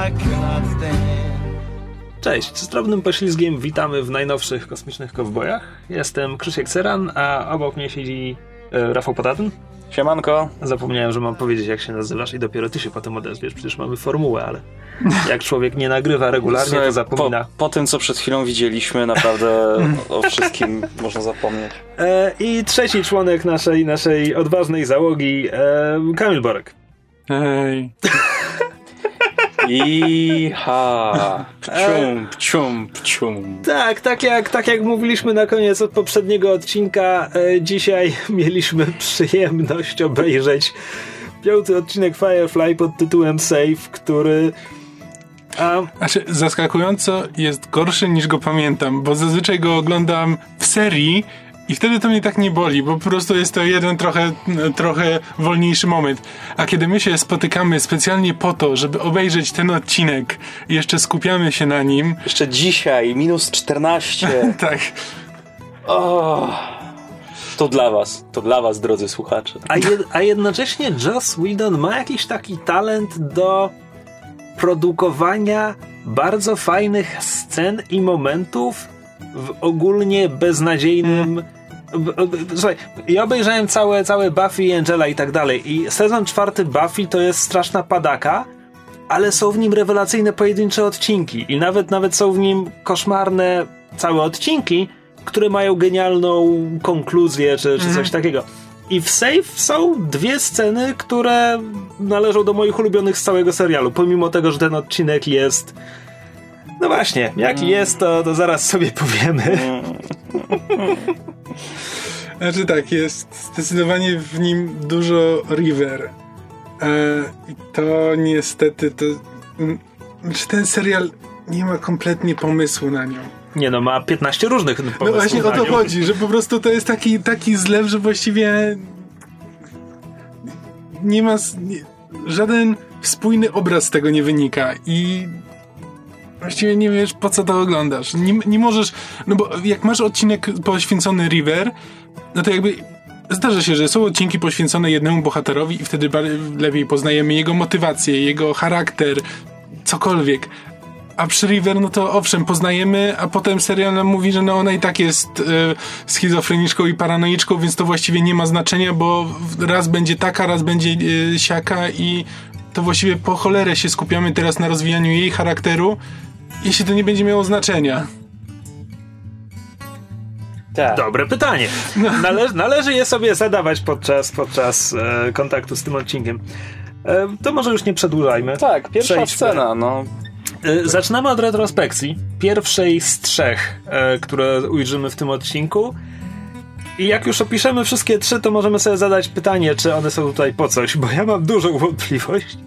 Stand. Cześć, z drobnym poślizgiem witamy w najnowszych kosmicznych kowbojach. Jestem Krzysiek Ceran, a obok mnie siedzi e, Rafał Potatyn. Siemanko. Zapomniałem, że mam powiedzieć, jak się nazywasz i dopiero ty się potem odezwiesz. Przecież mamy formułę, ale jak człowiek nie nagrywa regularnie, to zapomina. Po, po tym, co przed chwilą widzieliśmy, naprawdę o wszystkim można zapomnieć. E, I trzeci członek naszej, naszej odważnej załogi, e, Kamil Borek. Hej. Iha. Pcium, pcium, pcium. Tak, tak jak, tak jak mówiliśmy na koniec od poprzedniego odcinka, e, dzisiaj mieliśmy przyjemność obejrzeć piąty odcinek Firefly pod tytułem Save, który... A, Znaczy, zaskakująco jest gorszy niż go pamiętam, bo zazwyczaj go oglądam w serii i wtedy to mnie tak nie boli, bo po prostu jest to jeden trochę, trochę wolniejszy moment. A kiedy my się spotykamy specjalnie po to, żeby obejrzeć ten odcinek i jeszcze skupiamy się na nim, Jeszcze dzisiaj, minus 14. tak, O, to dla was, to dla was, drodzy słuchacze. a, jed, a jednocześnie Joss Whedon ma jakiś taki talent do produkowania bardzo fajnych scen i momentów w ogólnie beznadziejnym. b- Słuchaj, ja obejrzałem całe, całe Buffy, Angela i tak dalej. I sezon czwarty Buffy to jest straszna padaka, ale są w nim rewelacyjne pojedyncze odcinki. I nawet, nawet są w nim koszmarne całe odcinki, które mają genialną konkluzję czy, czy coś takiego. I w Save są dwie sceny, które należą do moich ulubionych z całego serialu, pomimo tego, że ten odcinek jest. No właśnie, jaki jest, to, to zaraz sobie powiemy. Znaczy tak, jest zdecydowanie w nim dużo River. E, I to niestety to... mm, Znaczy ten serial nie ma kompletnie pomysłu na nią. Nie no, ma 15 różnych No pomysłów właśnie o to chodzi, że po prostu to jest taki, taki zlew, że właściwie nie ma... Nie, żaden spójny obraz z tego nie wynika i właściwie nie wiesz po co to oglądasz. Nie, nie możesz... No bo jak masz odcinek poświęcony River, no to jakby zdarza się, że są odcinki poświęcone jednemu bohaterowi i wtedy lepiej poznajemy jego motywację, jego charakter, cokolwiek. A przy River, no to owszem, poznajemy, a potem serial nam mówi, że no ona i tak jest e, schizofreniczką i paranoiczką, więc to właściwie nie ma znaczenia, bo raz będzie taka, raz będzie e, siaka i to właściwie po cholerę się skupiamy teraz na rozwijaniu jej charakteru, jeśli to nie będzie miało znaczenia. Tak. Dobre pytanie. Nale należy je sobie zadawać podczas, podczas e, kontaktu z tym odcinkiem. E, to może już nie przedłużajmy. Tak, pierwsza Przejdźmy. scena, no. E, Zaczynamy od retrospekcji. Pierwszej z trzech, e, które ujrzymy w tym odcinku. I jak już opiszemy wszystkie trzy, to możemy sobie zadać pytanie, czy one są tutaj po coś, bo ja mam dużą wątpliwość.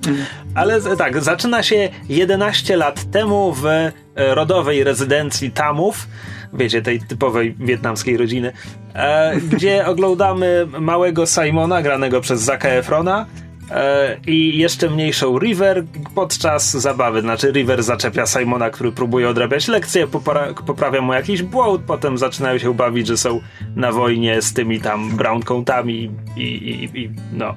Ale tak, zaczyna się 11 lat temu w e, rodowej rezydencji Tamów, wiecie, tej typowej wietnamskiej rodziny, e, gdzie oglądamy małego Simona, granego przez Zaka Efrona, i jeszcze mniejszą River podczas zabawy. Znaczy, River zaczepia Simona, który próbuje odrabiać lekcje, popra- poprawia mu jakiś błąd, potem zaczynają się bawić, że są na wojnie z tymi tam brown coatami i, i, i no.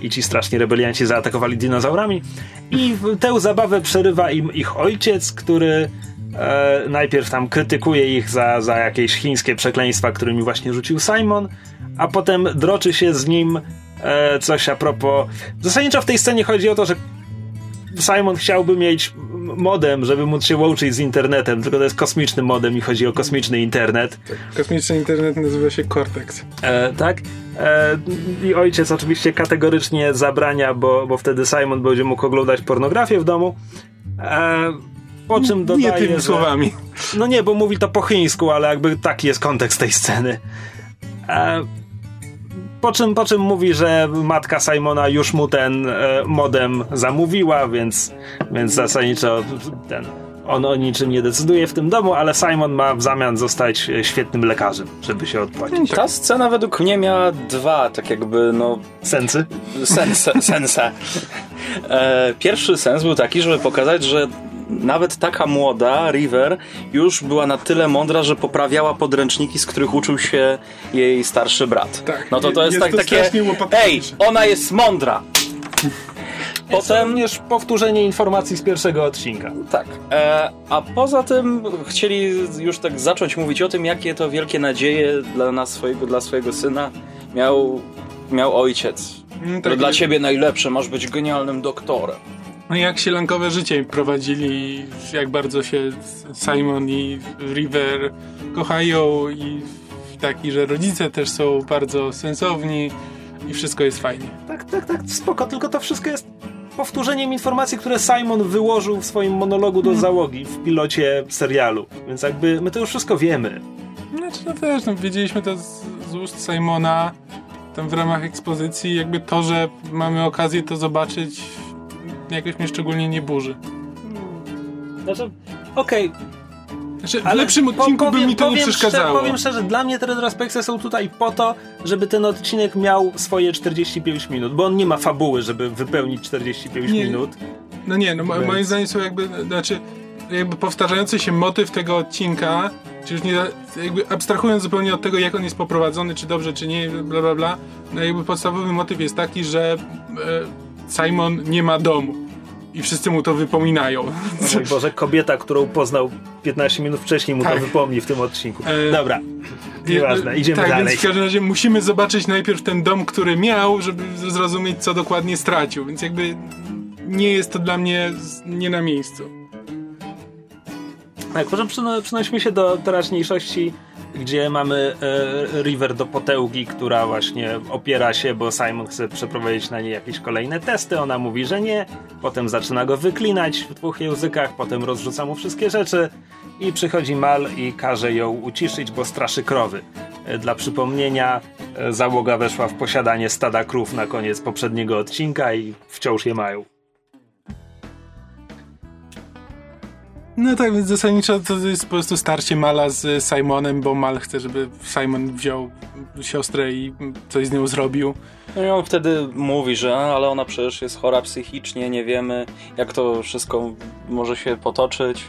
I ci straszni rebelianci zaatakowali dinozaurami. I tę zabawę przerywa im ich ojciec, który e, najpierw tam krytykuje ich za, za jakieś chińskie przekleństwa, którymi właśnie rzucił Simon, a potem droczy się z nim e, coś a propos. Zasadniczo w tej scenie chodzi o to, że Simon chciałby mieć modem, żeby móc się łączyć z internetem, tylko to jest kosmiczny modem i chodzi o kosmiczny internet. Kosmiczny internet nazywa się Cortex. E, tak? E, I ojciec oczywiście kategorycznie zabrania, bo, bo wtedy Simon będzie mógł oglądać pornografię w domu. E, po czym dodaje, Nie tymi że... słowami. No nie, bo mówi to po chińsku, ale jakby taki jest kontekst tej sceny. E, po czym, po czym mówi, że matka Simona już mu ten e, modem zamówiła, więc, więc zasadniczo ten, on o niczym nie decyduje w tym domu, ale Simon ma w zamian zostać świetnym lekarzem, żeby się odpłacić. Ta scena według mnie miała dwa, tak jakby, no, Sensy? sens, sensa. E, pierwszy sens był taki, żeby pokazać, że nawet taka młoda River już była na tyle mądra, że poprawiała podręczniki, z których uczył się jej starszy brat. Tak, no to to jest, jest tak to takie. Ej, ona jest mądra! Jest potem również powtórzenie informacji z pierwszego odcinka. Tak. E, a poza tym chcieli już tak zacząć mówić o tym, jakie to wielkie nadzieje dla nas, swojego, dla swojego syna miał, miał ojciec. Mm, To tak, dla ciebie najlepsze, masz być genialnym doktorem. No jak sielankowe życie prowadzili, jak bardzo się Simon i River kochają i taki, że rodzice też są bardzo sensowni i wszystko jest fajnie. Tak, tak, tak, spoko, tylko to wszystko jest powtórzeniem informacji, które Simon wyłożył w swoim monologu do załogi w pilocie serialu. Więc jakby my to już wszystko wiemy. Znaczy no też, no, wiedzieliśmy to z, z ust Simona tam w ramach ekspozycji, jakby to, że mamy okazję to zobaczyć jakoś mnie szczególnie nie burzy. Znaczy, okej, Znaczy, w ale lepszym po- odcinku by powiem- mi to nie przeszkadzało. Szczerze, powiem szczerze, dla mnie te retrospekcje są tutaj po to, żeby ten odcinek miał swoje 45 minut, bo on nie ma fabuły, żeby wypełnić 45 Nie. minut. No nie, no Więc- moim zdaniem są jakby, znaczy jakby powtarzający się motyw tego odcinka, czy już nie, jakby abstrahując zupełnie od tego, jak on jest poprowadzony, czy dobrze, czy nie, bla bla bla, no jakby podstawowy motyw jest taki, że e, Simon nie ma domu i wszyscy mu to wypominają. O mój Boże, kobieta, którą poznał 15 minut wcześniej mu Tak. to wypomni w tym odcinku. E, Dobra, nieważne, idziemy tak, dalej. więc w każdym razie musimy zobaczyć najpierw ten dom, który miał, żeby zrozumieć, co dokładnie stracił, więc jakby nie jest to dla mnie nie na miejscu. Tak, może przyno- przenosimy się do teraźniejszości, gdzie mamy e, River do potęgi, która właśnie opiera się, bo Simon chce przeprowadzić na niej jakieś kolejne testy. Ona mówi, że nie. Potem zaczyna go wyklinać w dwóch językach, potem rozrzuca mu wszystkie rzeczy i przychodzi Mal i każe ją uciszyć, bo straszy krowy. E, Dla przypomnienia, e, załoga weszła w posiadanie stada krów na koniec poprzedniego odcinka i wciąż je mają. No tak, więc zasadniczo to jest po prostu starcie Mala z Simonem, bo Mal chce, żeby Simon wziął siostrę i coś z nią zrobił. No i on wtedy mówi, że ale ona przecież jest chora psychicznie, nie wiemy jak to wszystko może się potoczyć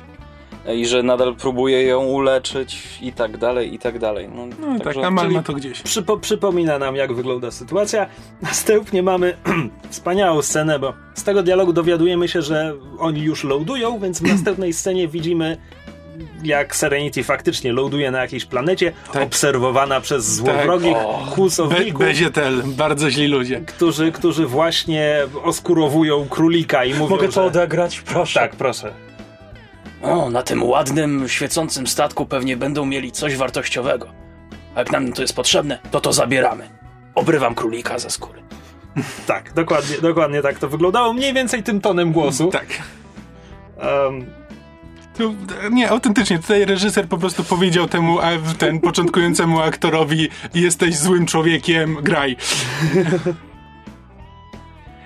i że nadal próbuje ją uleczyć i tak dalej, i tak dalej. No, No tak, a Mal czyli- ma to gdzieś. Przypo, przypomina nam, jak wygląda sytuacja. Następnie mamy wspaniałą scenę, bo z tego dialogu dowiadujemy się, że oni już loadują, więc w następnej scenie widzimy, jak Serenity faktycznie loaduje na jakiejś planecie, Tak. obserwowana przez złowrogich Tak. O. Be kłusowników, Bezietel, bardzo źli ludzie. którzy, którzy właśnie oskurowują królika i mówią, Mogę że... to odegrać? Proszę. Tak, proszę. O, na tym ładnym, świecącym statku pewnie będą mieli coś wartościowego. A jak nam to jest potrzebne, to to zabieramy. Obrywam królika ze skóry. Tak, dokładnie, dokładnie tak to wyglądało. Mniej więcej tym tonem głosu. Tak. Um, Tu, nie, autentycznie, tutaj reżyser po prostu powiedział temu, ten początkującemu aktorowi jesteś złym człowiekiem, graj.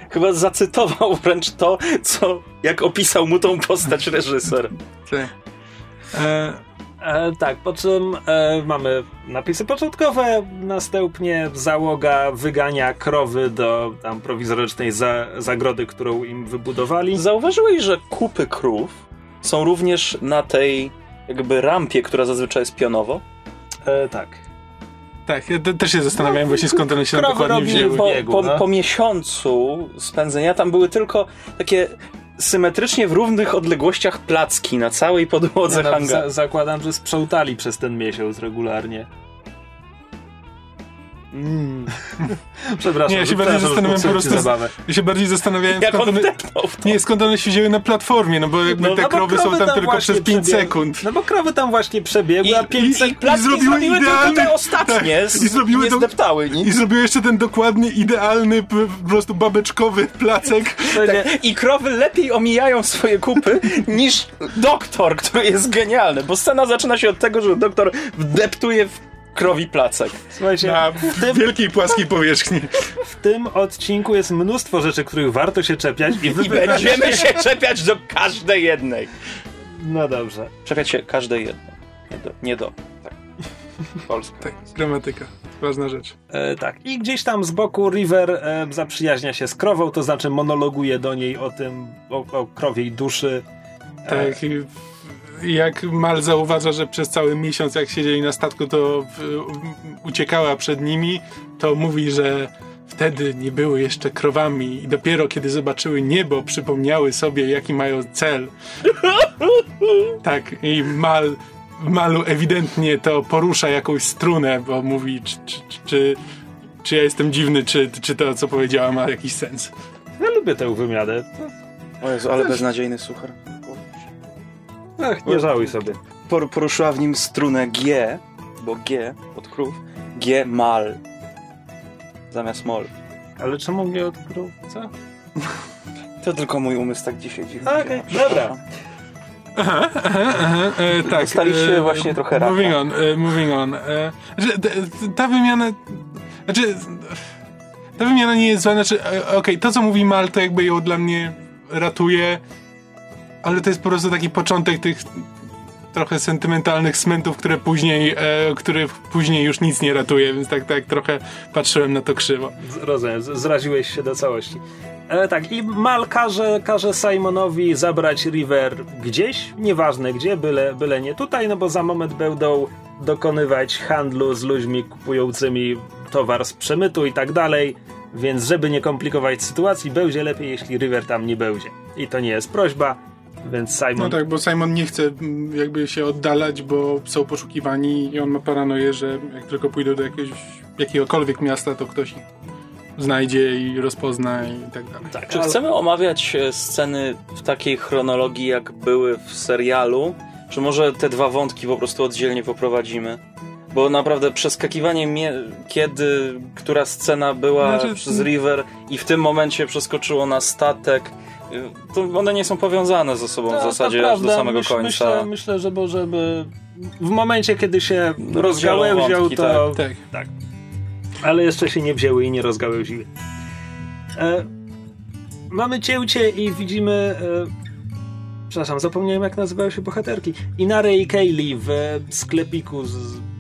Chyba zacytował wręcz to, co jak opisał mu tą postać reżyser. Tak. E, E, tak, po czym e, mamy napisy początkowe, następnie załoga wygania krowy do tam prowizorycznej za, zagrody, którą im wybudowali. Zauważyłeś, że kupy krów są również na tej jakby rampie, która zazwyczaj jest pionowo? E, tak. Tak, ja te, też się zastanawiałem właśnie skąd one się dokładnie wzięły. po- po, biegu, po, no. po miesiącu spędzenia tam były tylko takie symetrycznie w równych odległościach placki na całej podłodze no, hangaru. za, zakładam, że sprzątali przez ten miesiąc regularnie. Mm. Przepraszam, Nie, ja się bardziej zastanawiam po prostu- zabawę. Ja się bardziej zastanawiałem, Jak skąd on one, nie, skąd one się wzięły na platformie, no bo jakby No, te no krowy są tam tam tylko przez 5 przebiegły. sekund. No bo krowy tam właśnie przebiegły, a I, 5 i, i sekund... placki zrobiły zrobiły tylko idealny- te ostatnie, tak, z, i zrobiły nie zdeptały I nic. zrobił jeszcze ten dokładnie idealny, po prostu babeczkowy placek. Tak, I krowy lepiej omijają swoje kupy niż doktor, który jest genialny, bo scena zaczyna się od tego, że doktor wdeptuje w krowi placek. Słuchajcie, Na w tym, wielkiej płaskiej powierzchni. w tym odcinku jest mnóstwo rzeczy, których warto się czepiać i wy I będziemy się czepiać do każdej jednej. No dobrze. Czepiać się każdej jednej. Nie do. Nie do. Tak. Polska. Tak, gramatyka. Ważna rzecz. E, tak. I gdzieś tam z boku River e, zaprzyjaźnia się z krową, to znaczy monologuje do niej o tym, o, o krowiej duszy. E, Tak, i i jak Mal zauważa, że przez cały miesiąc, jak siedzieli na statku, to w, uciekała przed nimi, to mówi, że wtedy nie były jeszcze krowami i dopiero kiedy zobaczyły niebo, przypomniały sobie, jaki mają cel. Tak, i Mal, Malu ewidentnie to porusza jakąś strunę, bo mówi, czy, czy, czy, czy, czy ja jestem dziwny, czy, czy to, co powiedziała, ma jakiś sens. Ja lubię tę wymianę. O Jezu, ale beznadziejny suchar. Ach, nie żałuj sobie. Por, poruszyła w nim strunę G, bo G od krów, G mal. Zamiast mol. Ale czemu mnie odkrył? Co? No To tylko mój umysł tak dzisiaj dziwnie. Okej, działa. dobra. E, tak. Dostaliście właśnie trochę raka. Moving on, e, moving on. E, ta wymiana... Znaczy... Ta wymiana nie jest zła, znaczy, e, okej, to co mówi Mal, to jakby ją dla mnie ratuje, ale to jest po prostu taki początek tych trochę sentymentalnych smentów, które później, e, które później już nic nie ratuje, więc tak, tak trochę patrzyłem na to krzywo. Rozumiem, zraziłeś się do całości. E, tak, i Mal każe, każe Simonowi zabrać River gdzieś, nieważne gdzie, byle, byle nie tutaj, no bo za moment będą dokonywać handlu z ludźmi kupującymi towar z przemytu i tak dalej, więc żeby nie komplikować sytuacji, będzie lepiej, jeśli River tam nie będzie. I to nie jest prośba, więc Simon... No tak, bo Simon nie chce mm, jakby się oddalać, bo są poszukiwani i on ma paranoję, że jak tylko pójdą do jakiegoś, jakiegokolwiek miasta, to ktoś ich znajdzie i rozpozna i tak dalej. tak, Czy ale- chcemy omawiać e, sceny w takiej chronologii, jak były w serialu? Czy może te dwa wątki po prostu oddzielnie poprowadzimy? Bo naprawdę przeskakiwanie, mie- kiedy która scena była Znaczy- przez River i w tym momencie przeskoczyło na statek, to one nie są powiązane ze sobą To- w to zasadzie aż do samego Myśl- końca. Myślę, myślę żeby, żeby w momencie, kiedy się wątki, to... Tak. Tak. Ale jeszcze się nie wzięły i nie rozgałęziły. E, mamy cięcie i widzimy... E, przepraszam, zapomniałem jak nazywały się bohaterki. Inare i Kaylee w sklepiku z,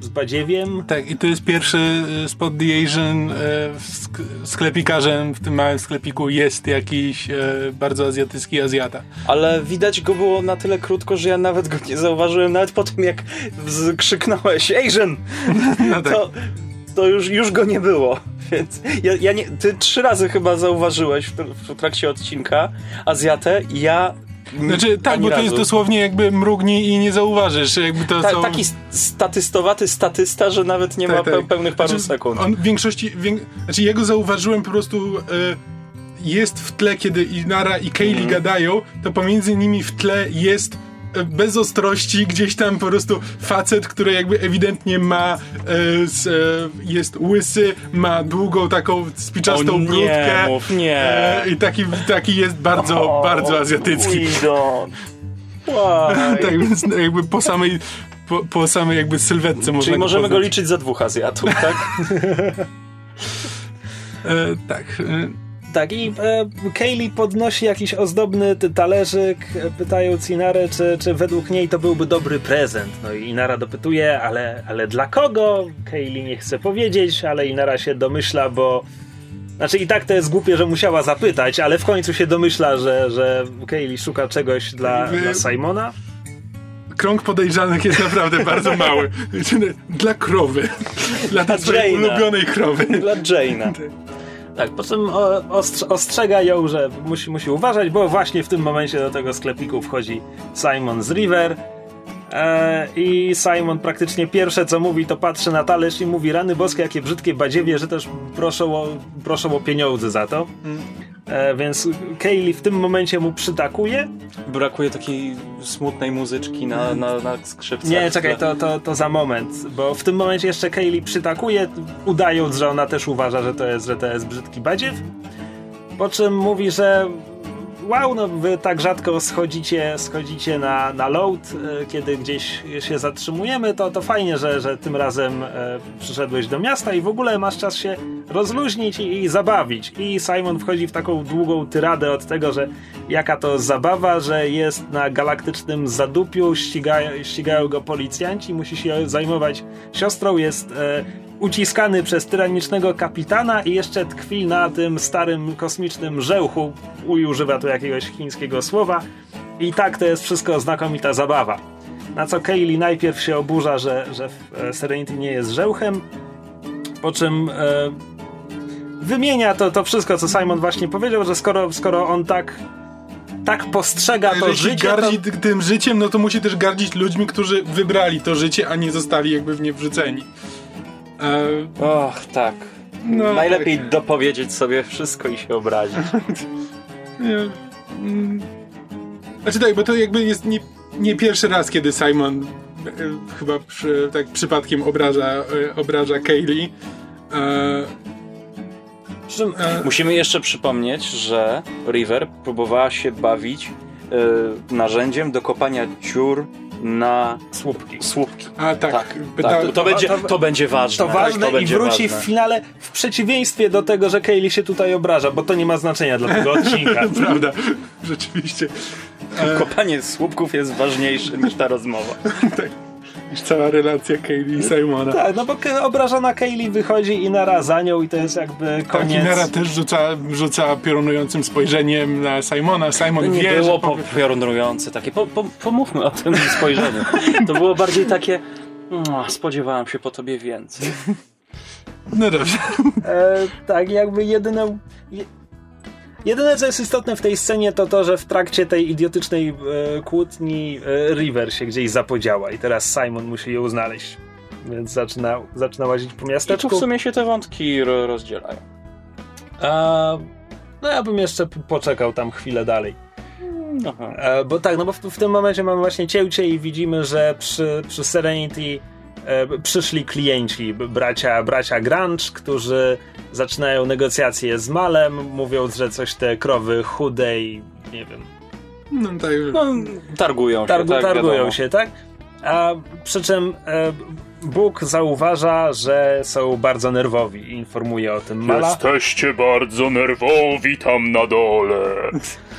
z badziewiem. Tak, i to jest pierwszy y, spot The Asian. sk- sklepikarzem w tym małym sklepiku jest jakiś bardzo azjatycki Azjata. Ale widać go było na tyle krótko, że ja nawet go nie zauważyłem, nawet po tym jak krzyknąłeś Asian! No tak. to, to już, już go nie było. Więc ja, ja nie, ty trzy razy chyba zauważyłeś w, w trakcie odcinka Azjatę i ja. Znaczy, tak, bo to razu. jest dosłownie jakby mrugnij i nie zauważysz. Jakby to Ta, są... Taki statystowaty statysta, że nawet nie ma Tak, tak. pe- pełnych paru Znaczy, sekund. On w większości, wię... znaczy ja go zauważyłem po prostu, e, jest w tle, kiedy Inara i Kaylee Mhm. gadają, to pomiędzy nimi w tle jest bez ostrości gdzieś tam po prostu facet, który jakby ewidentnie ma, e, e, jest łysy, ma długą taką spiczastą O nie, brudkę. mów, nie. E, I taki, taki jest bardzo, bardzo azjatycki. Tak więc jakby po samej, po, po samej jakby sylwetce można Czyli możemy go liczyć za dwóch Azjatów, tak? E, tak. E, Tak, i e, Kaylee podnosi jakiś ozdobny talerzyk, e, pytając Inarę, czy, czy według niej to byłby dobry prezent. No i Inara dopytuje, ale, ale dla kogo? Kaylee nie chce powiedzieć, ale Inara się domyśla, bo... Znaczy i tak to jest głupie, że musiała zapytać, ale w końcu się domyśla, że, że Kaylee szuka czegoś dla, Wy- dla Simona. krąg podejrzanych jest naprawdę bardzo mały. Dla krowy. Dla swojej Jane'a. ulubionej krowy. Dla Jane'a. Tak, po czym ostrzega ją, że musi, musi uważać, bo właśnie w tym momencie do tego sklepiku wchodzi Simon z River. E, I Simon praktycznie pierwsze co mówi, to patrzy na talerz i mówi: Rany boskie, jakie brzydkie badziewie, że też proszą o, proszą o pieniądze za to. E, więc Kaylee w tym momencie mu przytakuje. Brakuje takiej smutnej muzyczki na, na, na skrzypcach. Nie, czekaj, to, to, to za moment, bo w tym momencie jeszcze Kaylee przytakuje, udając, że ona też uważa, że to jest, że to jest brzydki badziew. Po czym mówi, że wow, no wy tak rzadko schodzicie, schodzicie na, na load, e, kiedy gdzieś się zatrzymujemy, to, to fajnie, że, że tym razem e, przyszedłeś do miasta i w ogóle masz czas się rozluźnić i, i zabawić. I Simon wchodzi w taką długą tyradę od tego, że jaka to zabawa, że jest na galaktycznym zadupiu, ścigają, ścigają go policjanci, musi się zajmować siostrą, jest e, uciskany przez tyranicznego kapitana i jeszcze tkwi na tym starym kosmicznym żełchu. Uj używa tu jakiegoś chińskiego słowa. I tak to jest wszystko znakomita zabawa. Na co Kaylee najpierw się oburza, że, że e, Serenity nie jest żełchem, po czym e, wymienia to, to wszystko, co Simon właśnie powiedział, że skoro, skoro on tak tak postrzega to Jeżeli życie, gardzi to... ty- tym życiem, no to musi też gardzić ludźmi, którzy wybrali to życie, a nie zostali jakby w nie wrzuceni. E, Och, tak. no, Najlepiej dopowiedzieć sobie wszystko i się obrazić. Nie, mm. Znaczy tak, bo to jakby jest nie, nie pierwszy raz, kiedy Simon e, chyba przy, tak przypadkiem obraża, e, obraża Kaylee. E, e, Musimy jeszcze przypomnieć, że River próbowała się bawić e, narzędziem do kopania dziur na słupki. słupki. a tak, Tak, tak to, to, będzie, to- będzie ważne. To ważne tak, to i wróci ważne. w finale w przeciwieństwie do tego, że Kaylee się tutaj obraża, bo to nie ma znaczenia dla tego odcinka. Prawda, rzeczywiście. Kopanie słupków jest ważniejsze niż ta rozmowa. tak, już cała relacja Kaylee i Simona. Tak, no bo obrażona Kaylee wychodzi i naraza nią i to jest jakby Tak, koniec. Inara też rzuca, rzuca piorunującym spojrzeniem na Simona. Simon nie wie, było że powie- piorunujące takie. Po, po, pomówmy o tym spojrzeniu. To było bardziej takie. "Mua, Spodziewałem się po tobie więcej. No dobrze. E, tak, jakby jedyne. Je, jedyne, co jest istotne w tej scenie, to to, że w trakcie tej idiotycznej e, kłótni e, River się gdzieś zapodziała i teraz Simon musi ją znaleźć. Więc zaczyna, zaczyna łazić po I tu miasteczku. w sumie się te wątki ro, rozdzielają. A, no ja bym jeszcze poczekał tam chwilę dalej. Aha. E, bo tak, no bo w, w tym momencie mamy właśnie cięcie i widzimy, że przy, przy Serenity przyszli klienci, bracia, bracia Grunge, którzy zaczynają negocjacje z Malem, mówiąc, że coś te krowy chude i nie wiem, No tak, No, targują się. targu, tak, targują wiadomo. się, tak? A przy czym e, Bóg zauważa, że są bardzo nerwowi i informuje o tym Mala. Jesteście bardzo nerwowi tam na dole.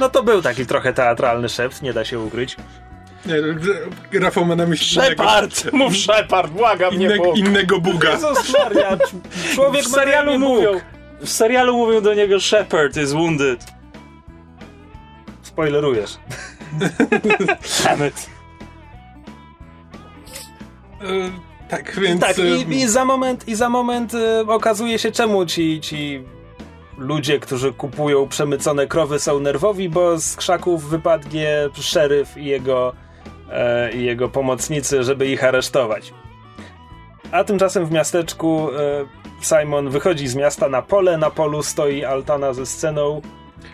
No to był taki trochę teatralny szept, nie da się ukryć. Nie, Rafał ma na myśli Shepard! Mów Shepard, błagam, nie innego, Bóg. innego buga. Jezus Maria, cz- człowiek W serialu mówią, w serialu mówią do niego Shepard is wounded. Spoilerujesz. Damn it. E, tak, więc... Tak, i, i za moment, i za moment e, okazuje się, czemu ci, ci ludzie, którzy kupują przemycone krowy są nerwowi, bo z krzaków wypadnie szeryf i jego, i jego pomocnicy, żeby ich aresztować. A tymczasem w miasteczku e, Simon wychodzi z miasta na pole, na polu stoi Altana ze sceną.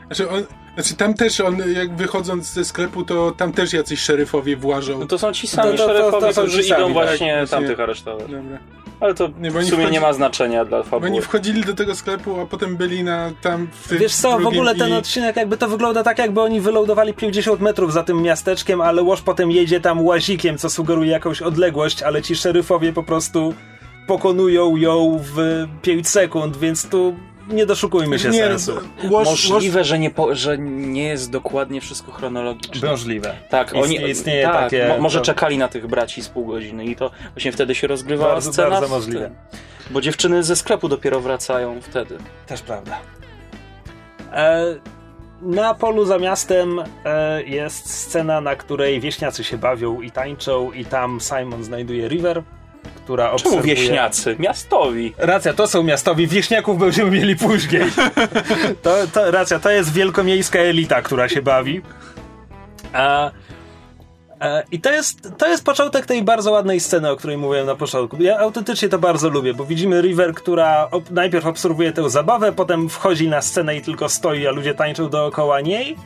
Znaczy, on, znaczy tam też on, jak wychodząc ze sklepu, to tam też jacyś szeryfowie włażą. No to są ci sami To- to- to- szeryfowie, którzy ci sami, idą tak, właśnie właśnie. tamtych aresztować. Dobra. Ale to Nie, bo w sumie wchodzi- nie ma znaczenia dla Bo fabuły. oni wchodzili do tego sklepu, a potem byli na tam w tym Wiesz co, w ogóle ten i... odcinek jakby to wygląda tak, jakby oni wylądowali 50 metrów za tym miasteczkiem, ale Łoż potem jedzie tam łazikiem, co sugeruje jakąś odległość, ale ci szeryfowie po prostu pokonują ją w 5 sekund, więc tu nie doszukujmy się Nie, sensu. Łoż, Możliwe, że nie, po, że nie jest dokładnie wszystko chronologiczne. Możliwe. Tak, Istnieje- oni istnieje tak, takie- mo, może to- czekali na tych braci z pół godziny i to właśnie wtedy się rozgrywała Bardzo, scena. bardzo możliwe. tym. Bo dziewczyny ze sklepu dopiero wracają wtedy. Też prawda. E, na polu za miastem e, jest scena, na której wieśniacy się bawią i tańczą i tam Simon znajduje River, która Czemu obserwuje... wieśniacy? Miastowi. Racja, to są miastowi, wieśniaków będziemy mieli później. To, to, racja, to jest wielkomiejska elita, która się bawi. A, I to jest, to jest początek tej bardzo ładnej sceny, o której mówiłem na początku. Ja autentycznie to bardzo lubię, bo widzimy River, która ob, najpierw obserwuje tę zabawę, potem wchodzi na scenę i tylko stoi, a ludzie tańczą dookoła niej.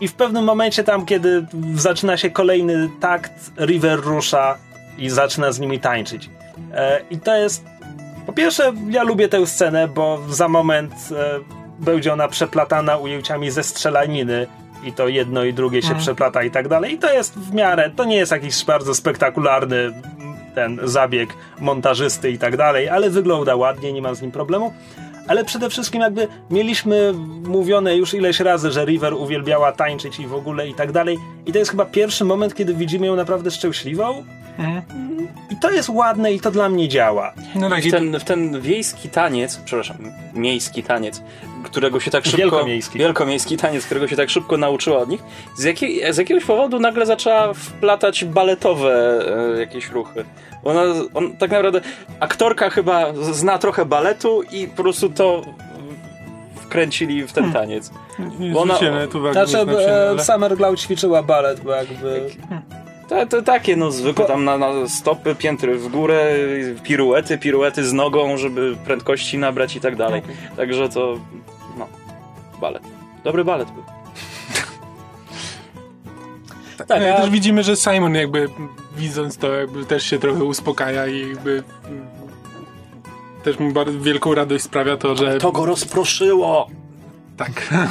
I w pewnym momencie tam, kiedy zaczyna się kolejny takt, River rusza i zaczyna z nimi tańczyć. E, I to jest po pierwsze, ja lubię tę scenę, bo za moment e, będzie ona przeplatana ujęciami ze strzelaniny i to jedno i drugie się przeplata i tak dalej. I to jest w miarę, to nie jest jakiś bardzo spektakularny ten zabieg montażysty i tak dalej, ale wygląda ładnie, nie mam z nim problemu. Ale przede wszystkim jakby mieliśmy mówione już ileś razy, że River uwielbiała tańczyć i w ogóle i tak dalej. I to jest chyba pierwszy moment, kiedy widzimy ją naprawdę szczęśliwą. I to jest ładne i to dla mnie działa. No tak, W ten, w ten wiejski taniec, przepraszam, miejski taniec, którego się tak szybko... Wielkomiejski. Wielkomiejski taniec, którego się tak szybko nauczyła od nich. Z, jakiej, z jakiegoś powodu nagle zaczęła wplatać baletowe e, jakieś ruchy. Ona, on, tak naprawdę, aktorka chyba zna trochę baletu i po prostu to wkręcili w ten taniec. Nie Bo ona- Znaczy, e, ale- Summer Glau ćwiczyła balet, bo jakby... To, to takie, no zwykłe tam na, na stopy, piętry w górę, piruety, piruety z nogą, żeby prędkości nabrać i tak dalej. Także to, no, balet. Dobry balet był. Tak, No, a- też widzimy, że Simon jakby widząc to jakby też się trochę uspokaja i jakby też mu bardzo wielką radość sprawia to, że To go rozproszyło! tak.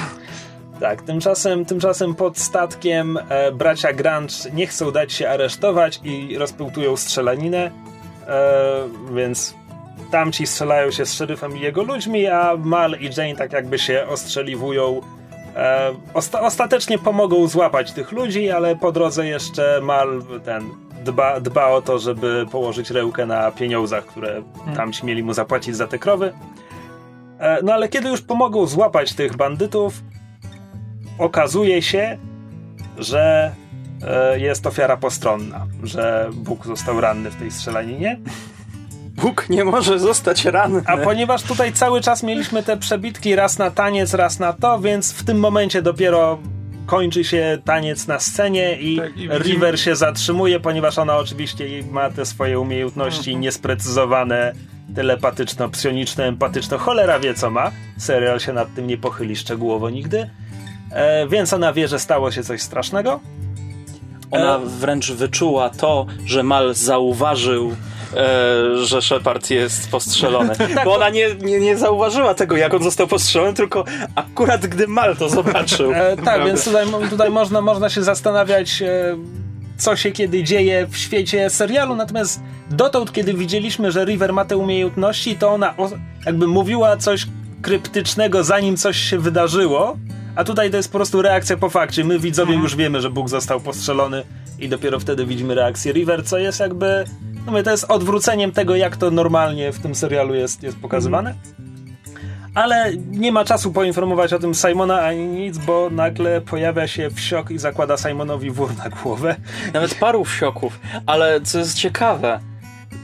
Tak, tymczasem, tymczasem pod statkiem e, bracia Grunge nie chcą dać się aresztować i rozpełtują strzelaninę, e, więc tamci strzelają się z szeryfem i jego ludźmi, a Mal i Jane tak jakby się ostrzeliwują. E, osta- ostatecznie pomogą złapać tych ludzi, ale po drodze jeszcze Mal ten dba, dba o to, żeby położyć rełkę na pieniądzach, które tamci mieli mu zapłacić za te krowy. E, no ale kiedy już pomogą złapać tych bandytów, okazuje się, że e, jest ofiara postronna, że Bóg został ranny w tej strzelaninie. Bóg nie może zostać ranny. A ponieważ tutaj cały czas mieliśmy te przebitki raz na taniec, raz na to, więc w tym momencie dopiero kończy się taniec na scenie i, Tak, i River się zatrzymuje, ponieważ ona oczywiście ma te swoje umiejętności Mhm. niesprecyzowane, telepatyczno-psioniczne, empatyczno, cholera wie co ma. Serial się nad tym nie pochyli szczegółowo nigdy. E, więc ona wie, że stało się coś strasznego. Ona wręcz wyczuła to, że Mal zauważył, e, że Shepard jest postrzelony. Bo ona nie, nie, nie zauważyła tego, jak on został postrzelony, tylko akurat gdy Mal to zobaczył. E, tak, więc tutaj, tutaj można, można się zastanawiać, e, co się kiedy dzieje w świecie serialu. Natomiast dotąd, kiedy widzieliśmy, że River ma te umiejętności, to ona o, jakby mówiła coś kryptycznego, zanim coś się wydarzyło. A tutaj to jest po prostu reakcja po fakcie. My widzowie już wiemy, że Bóg został postrzelony i dopiero wtedy widzimy reakcję River, co jest jakby... No mówię, to jest odwróceniem tego, jak to normalnie w tym serialu jest, jest pokazywane. Ale nie ma czasu poinformować o tym Simona ani nic, bo nagle pojawia się wsiok i zakłada Simonowi wór na głowę. Nawet paru wsioków. Ale co jest ciekawe,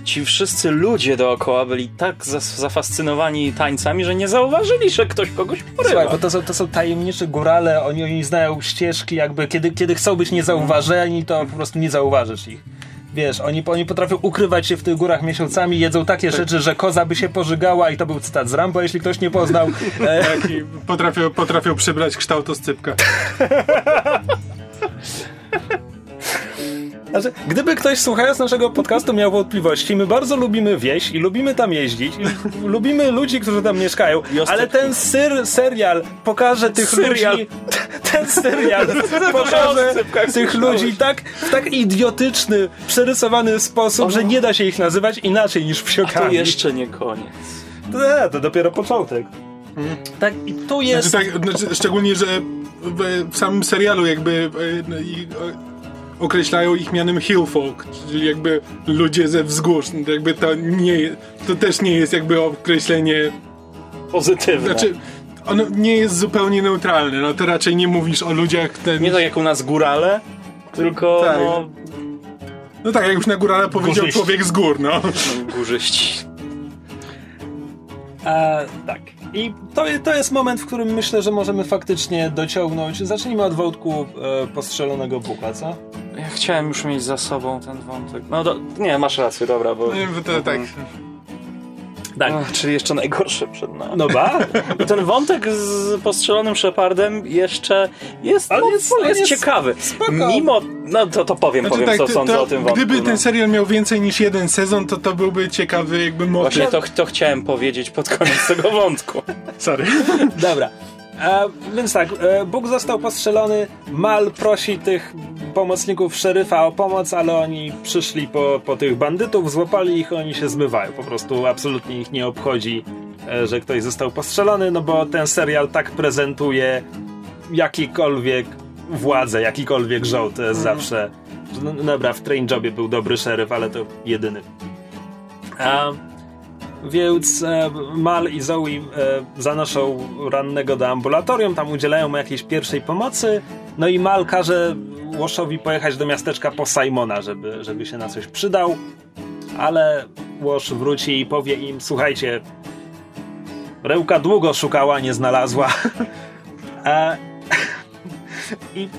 ci wszyscy ludzie dookoła byli tak zafascynowani tańcami, że nie zauważyli, że ktoś kogoś Słuchaj, porywa. bo to są, to są tajemniczy górale, oni, oni znają ścieżki, jakby kiedy, kiedy chcą być niezauważeni, to po prostu nie zauważysz ich. Wiesz, oni, oni potrafią ukrywać się w tych górach miesiącami, jedzą takie rzeczy, że koza by się pożygała i to był cytat z Rambo, jeśli ktoś nie poznał. Tak, i potrafią, potrafią przybrać kształt oscypka. Znaczy, gdyby ktoś słuchając naszego podcastu miał wątpliwości, my bardzo lubimy wieś i lubimy tam jeździć i lubimy ludzi, którzy tam mieszkają, ale ten syr, serial pokaże tych Serial. ludzi ten serial pokaże tych ludzi tak, w tak idiotyczny, przerysowany sposób, że nie da się ich nazywać inaczej niż To wsiokami. jeszcze nie koniec. To, to dopiero początek. Tak, i tu jest... Znaczy, tak, znaczy, szczególnie, że w, w samym serialu jakby e, no, i, określają ich mianem hillfolk, czyli jakby ludzie ze wzgórz. No, Jakby to nie, to też nie jest jakby określenie, Pozytywne. znaczy ono nie jest zupełnie neutralne, no to raczej nie mówisz o ludziach ten, Nie tak jak u nas górale, tylko Tak. no, no tak, jak już na górale powiedział Górzyści. człowiek z gór, no. górzyści. E, tak. I to, to jest moment, w którym myślę, że możemy faktycznie dociągnąć. Zacznijmy od wątku e, postrzelonego Buka, co? Ja chciałem już mieć za sobą ten wątek. No do, nie, masz rację, dobra, bo... Nie, bo to tak. Tak. Ach, czyli jeszcze najgorsze przed nami. No ba? I ten wątek z postrzelonym Shepardem jeszcze jest, no, jest- jest, jest ciekawy. spoko. Mimo, no to, to powiem, Znaczy, powiem tak, co to- sądzę to o tym wątku. Gdyby no. ten serial miał więcej niż jeden sezon, to to byłby ciekawy jakby motyw. Właśnie to, to chciałem powiedzieć pod koniec tego wątku. Sorry. Dobra. E, więc tak, e, Bóg został postrzelony. Mal prosi tych pomocników szeryfa o pomoc, ale oni przyszli po, po tych bandytów, złapali ich, oni się zmywają. Po prostu absolutnie ich nie obchodzi, e, że ktoś został postrzelony, no bo ten serial tak prezentuje jakikolwiek władzę, jakikolwiek żołd. To jest zawsze. No, dobra, w Train Jobie był dobry szeryf, ale to jedyny. A, więc e, Mal i Zoe e, zanoszą rannego do ambulatorium, tam udzielają mu jakiejś pierwszej pomocy. No i Mal każe Łoszowi pojechać do miasteczka po Simona, żeby, żeby się na coś przydał. Ale Łosz wróci i powie im: Słuchajcie, Rełka długo szukała, nie znalazła. E, I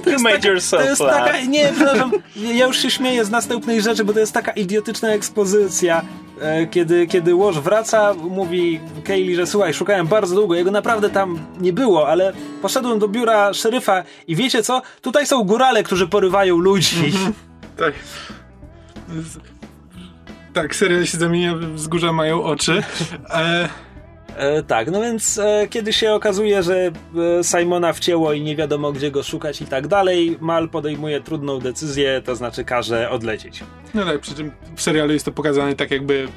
to jest, made taka, yourself to jest laugh. taka, nie, przepraszam, ja już się śmieję z następnej rzeczy, bo to jest taka idiotyczna ekspozycja, e, kiedy, kiedy Łoż wraca, mówi Kaylee, że słuchaj, szukałem bardzo długo, jego naprawdę tam nie było, ale poszedłem do biura szeryfa i wiecie co? Tutaj są górale, którzy porywają ludzi. Tak. Tak, serial się zamienia, wzgórza mają oczy. E, E, tak, no więc e, kiedy się okazuje, że e, Simona wcięło i nie wiadomo gdzie go szukać i tak dalej, Mal podejmuje trudną decyzję, to znaczy każe odlecieć. no tak, przy czym w serialu jest to pokazane tak jakby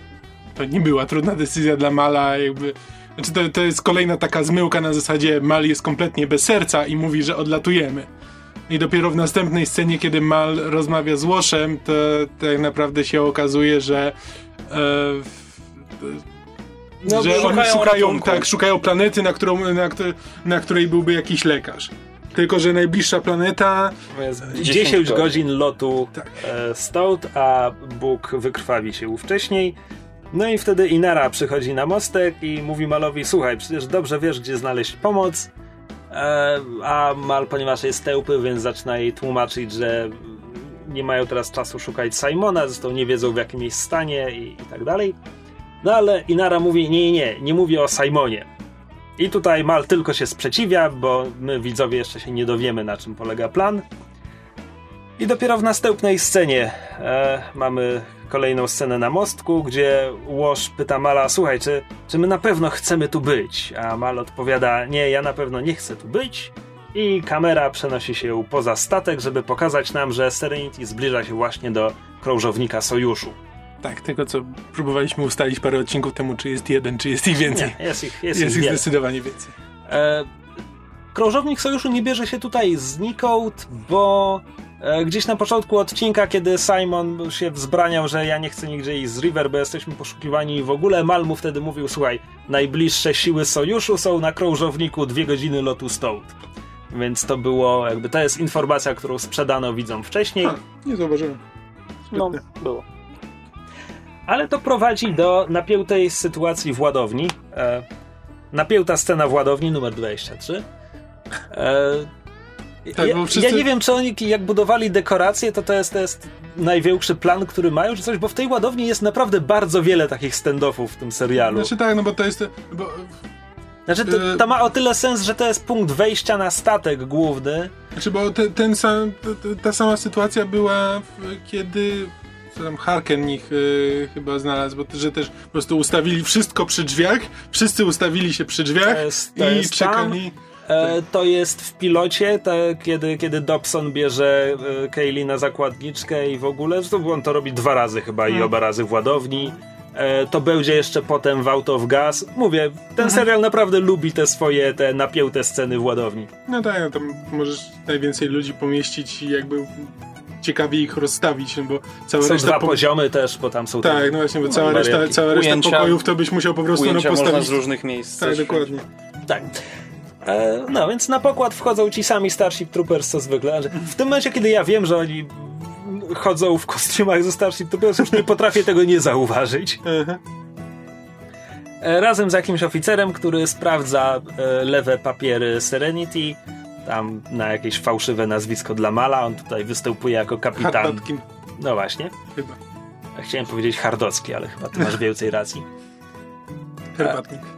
to nie była trudna decyzja dla Mala, jakby... Znaczy to, to jest kolejna taka zmyłka na zasadzie Mal jest kompletnie bez serca i mówi, że odlatujemy. I dopiero w następnej scenie, kiedy Mal rozmawia z Łoszem, to tak naprawdę się okazuje, że e, No, że bo oni szukają szukają, ratunku. tak, szukają planety, na, którą, na, na której byłby jakiś lekarz. Tylko, że najbliższa planeta To jest 10 10 godzin. lotu Tak. e, stąd, a Bóg wykrwawi się wcześniej. No i wtedy Inara przychodzi na mostek i mówi Malowi, słuchaj, przecież dobrze wiesz, gdzie znaleźć pomoc. E, a Mal, ponieważ jest tełpy, więc zaczyna jej tłumaczyć, że nie mają teraz czasu szukać Simona, zresztą nie wiedzą w jakim jest stanie i, i tak dalej. No ale Inara mówi, nie, nie, nie, mówię o Simonie. I tutaj Mal tylko się sprzeciwia, bo my widzowie jeszcze się nie dowiemy, na czym polega plan. I dopiero w następnej scenie e, mamy kolejną scenę na mostku, gdzie Łoż pyta Mala, słuchaj, czy, czy my na pewno chcemy tu być? A Mal odpowiada, nie, ja na pewno nie chcę tu być. I kamera przenosi się poza statek, żeby pokazać nam, że Serenity zbliża się właśnie do krążownika Sojuszu. Tak, tego co próbowaliśmy ustalić parę odcinków temu, czy jest jeden, czy jest ich więcej. Nie, jest ich, jest Jest, ich ich zdecydowanie więcej. E, krążownik Sojuszu nie bierze się tutaj znikąd, bo e, gdzieś na początku odcinka, kiedy Simon się wzbraniał, że ja nie chcę nigdzie iść z River, bo jesteśmy poszukiwani i w ogóle, Mal mu wtedy mówił, słuchaj, najbliższe siły Sojuszu są na krążowniku dwie godziny lotu stąd. Więc to było, jakby, to jest informacja, którą sprzedano widzom wcześniej. A, nie zauważyłem. No, było. Ale to prowadzi do napiętej sytuacji w ładowni. E, napięta scena w ładowni numer 23. E, Tak, ja, wszyscy- ja nie wiem, czy oni jak budowali dekoracje, to to jest, to jest największy plan, który mają, czy coś, bo w tej ładowni jest naprawdę bardzo wiele takich stand-offów w tym serialu. Znaczy tak, no bo to jest... Bo, Znaczy, to, e- to ma o tyle sens, że to jest punkt wejścia na statek główny. znaczy, bo te, ten sam, t- t- ta sama sytuacja była, w, kiedy... Co tam Harken ich y, chyba znalazł, bo że też po prostu ustawili wszystko przy drzwiach, wszyscy ustawili się przy drzwiach To jest- to i jest czekali... E, to jest w pilocie, te, kiedy, kiedy Dobson bierze e, Kaylee na zakładniczkę i w ogóle, zresztą on to robi dwa razy chyba i oba razy w ładowni. E, to będzie jeszcze potem w Out of Gas. Mówię, ten serial naprawdę lubi te swoje, te napięte sceny w ładowni. No tak, no tam możesz najwięcej ludzi pomieścić i jakby ciekawie ich rozstawić, no bo cała Są reszta... dwa po- poziomy też, bo tam są te- Tak, no właśnie, bo cała reszta, cała reszta Ujęcia- pokojów to byś musiał po prostu no, postawić. z różnych miejsc. Tak, dokładnie. Tak. E, no, więc na pokład wchodzą ci sami Starship Troopers, co zwykle. W tym momencie, kiedy ja wiem, że oni chodzą w kostiumach ze Starship Troopers, już nie potrafię tego nie zauważyć. Aha. E, razem z jakimś oficerem, który sprawdza e, lewe papiery Serenity, tam na jakieś fałszywe nazwisko dla Mala, on tutaj występuje jako kapitan. Harbatkin No właśnie. chyba. Chciałem powiedzieć Hardocki, ale chyba ty masz więcej racji. Herbatnik.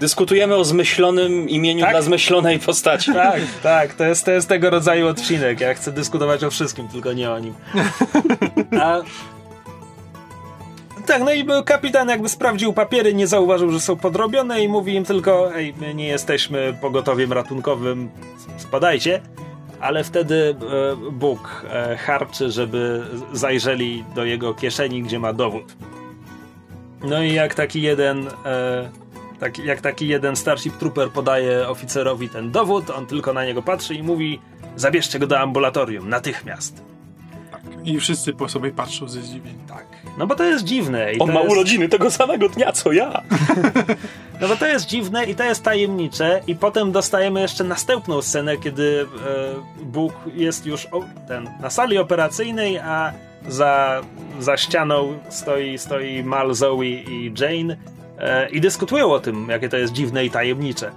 Dyskutujemy o zmyślonym imieniu Tak? dla zmyślonej postaci. Tak, tak, to jest, to jest tego rodzaju odcinek. Ja chcę dyskutować o wszystkim, tylko nie o nim. A... Tak, no i kapitan jakby sprawdził papiery, nie zauważył, że są podrobione i mówi im tylko, ej, my nie jesteśmy pogotowiem ratunkowym, spadajcie. Ale wtedy e, Bóg e, harczy, żeby zajrzeli do jego kieszeni, gdzie ma dowód. No i jak taki jeden e, tak, jak taki jeden Starship Trooper podaje oficerowi ten dowód, on tylko na niego patrzy i mówi zabierzcie go do ambulatorium, natychmiast. I wszyscy po sobie patrzą ze zdziwieniem. Tak. No bo to jest dziwne. I On to ma jest, urodziny tego samego dnia, co ja. No bo to jest dziwne i to jest tajemnicze i potem dostajemy jeszcze następną scenę, kiedy e, Bóg jest już o, ten, na sali operacyjnej, a za, za ścianą stoi, stoi Mal, Zoe i Jane. e, i dyskutują o tym, jakie to jest dziwne i tajemnicze.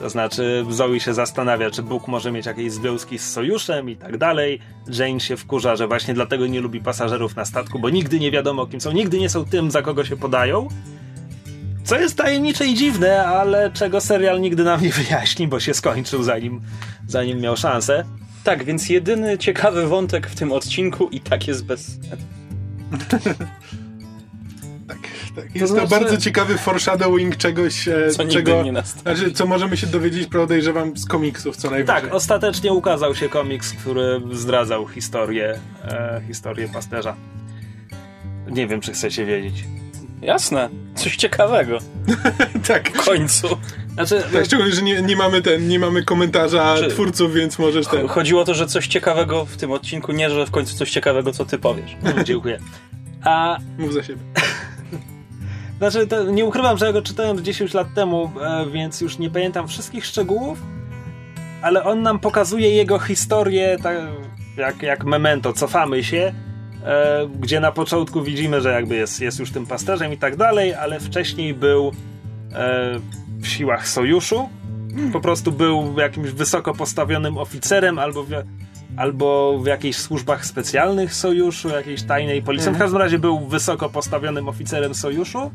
To znaczy, Zoe się zastanawia, czy Bóg może mieć jakieś związki z sojuszem i tak dalej. Jane się wkurza, że właśnie dlatego nie lubi pasażerów na statku, bo nigdy nie wiadomo, kim są, nigdy nie są tym, za kogo się podają. Co jest tajemnicze i dziwne, ale czego serial nigdy nam nie wyjaśni, bo się skończył zanim, zanim miał szansę. Tak, więc jedyny ciekawy wątek w tym odcinku i tak jest bez... Tak. Jest to, znaczy- bardzo ciekawy foreshadowing czegoś, e, Co nigdy czego, nie znaczy, co możemy się dowiedzieć, podejrzewam, z komiksów co najwyżej. Tak, ostatecznie ukazał się komiks, który zdradzał historię, e, historię pasterza. Nie wiem, czy chcecie wiedzieć. Jasne, coś ciekawego. tak. W końcu. Znaczy, Tak, szczególnie, że nie, nie mamy ten, nie mamy komentarza Czy- twórców, więc możesz ten. Chodziło o to, że coś ciekawego w tym odcinku, nie, że w końcu coś ciekawego, co ty powiesz. Mm, Dziękuję. A Mów za siebie. Znaczy, nie ukrywam, że ja go czytałem 10 lat temu, e, więc już nie pamiętam wszystkich szczegółów, ale on nam pokazuje jego historię, tak jak, jak memento, cofamy się, e, gdzie na początku widzimy, że jakby jest, jest już tym pasterzem i tak dalej, ale wcześniej był e, w siłach sojuszu, po prostu był jakimś wysoko postawionym oficerem albo albo w jakichś służbach specjalnych sojuszu, jakiejś tajnej policji. W każdym razie był wysoko postawionym oficerem sojuszu,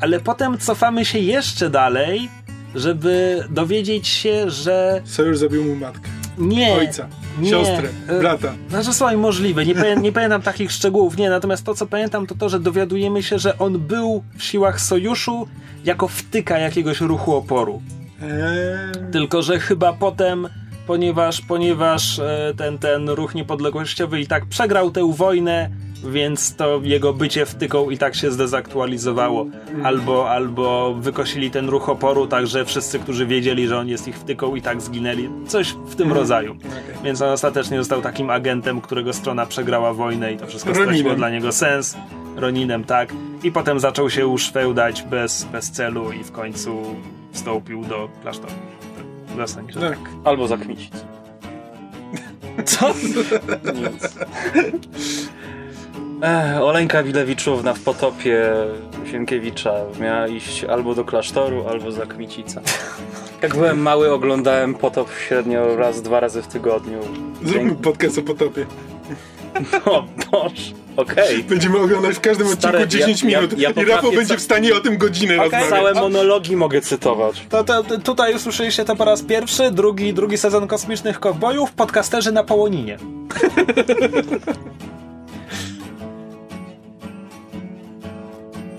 ale potem cofamy się jeszcze dalej, żeby dowiedzieć się, że Sojusz zabił mu matkę, nie. ojca, nie, siostrę, e, brata. Znaczy, słuchaj, możliwe. Nie, pamię- nie pamiętam takich szczegółów, nie. Natomiast to, co pamiętam, to to, że dowiadujemy się, że on był w siłach sojuszu jako wtyka jakiegoś ruchu oporu. Eee, Tylko, że chyba potem, ponieważ, ponieważ e, ten, ten ruch niepodległościowy i tak przegrał tę wojnę, więc to jego bycie wtyką i tak się zdezaktualizowało. Albo, albo wykosili ten ruch oporu, tak że wszyscy, którzy wiedzieli, że on jest ich wtyką i tak zginęli. Coś w tym rodzaju. Więc on ostatecznie został takim agentem, którego strona przegrała wojnę i to wszystko straciło dla niego sens. Roninem, tak. I potem zaczął się uszwełdać bez, bez celu i w końcu wstąpił do klasztoru. Że tak. Albo zakmicić. Co? Nic. Ech, Oleńka Wilewiczówna w potopie Sienkiewicza miała iść albo do klasztoru, albo za Kmicica. Jak byłem mały, oglądałem potop średnio raz, dwa razy w tygodniu. Zróbmy podcast o potopie. O Boże, okej. Będziemy oglądać w każdym odcinku 10 ja- ja- minut ja i Rafał będzie w stanie o tym godzinę rozmawiać. Całe monologi mogę cytować. To, to, to tutaj usłyszeliście to po raz pierwszy, drugi, drugi sezon Kosmicznych Kowbojów, podcasterzy na Połoninie.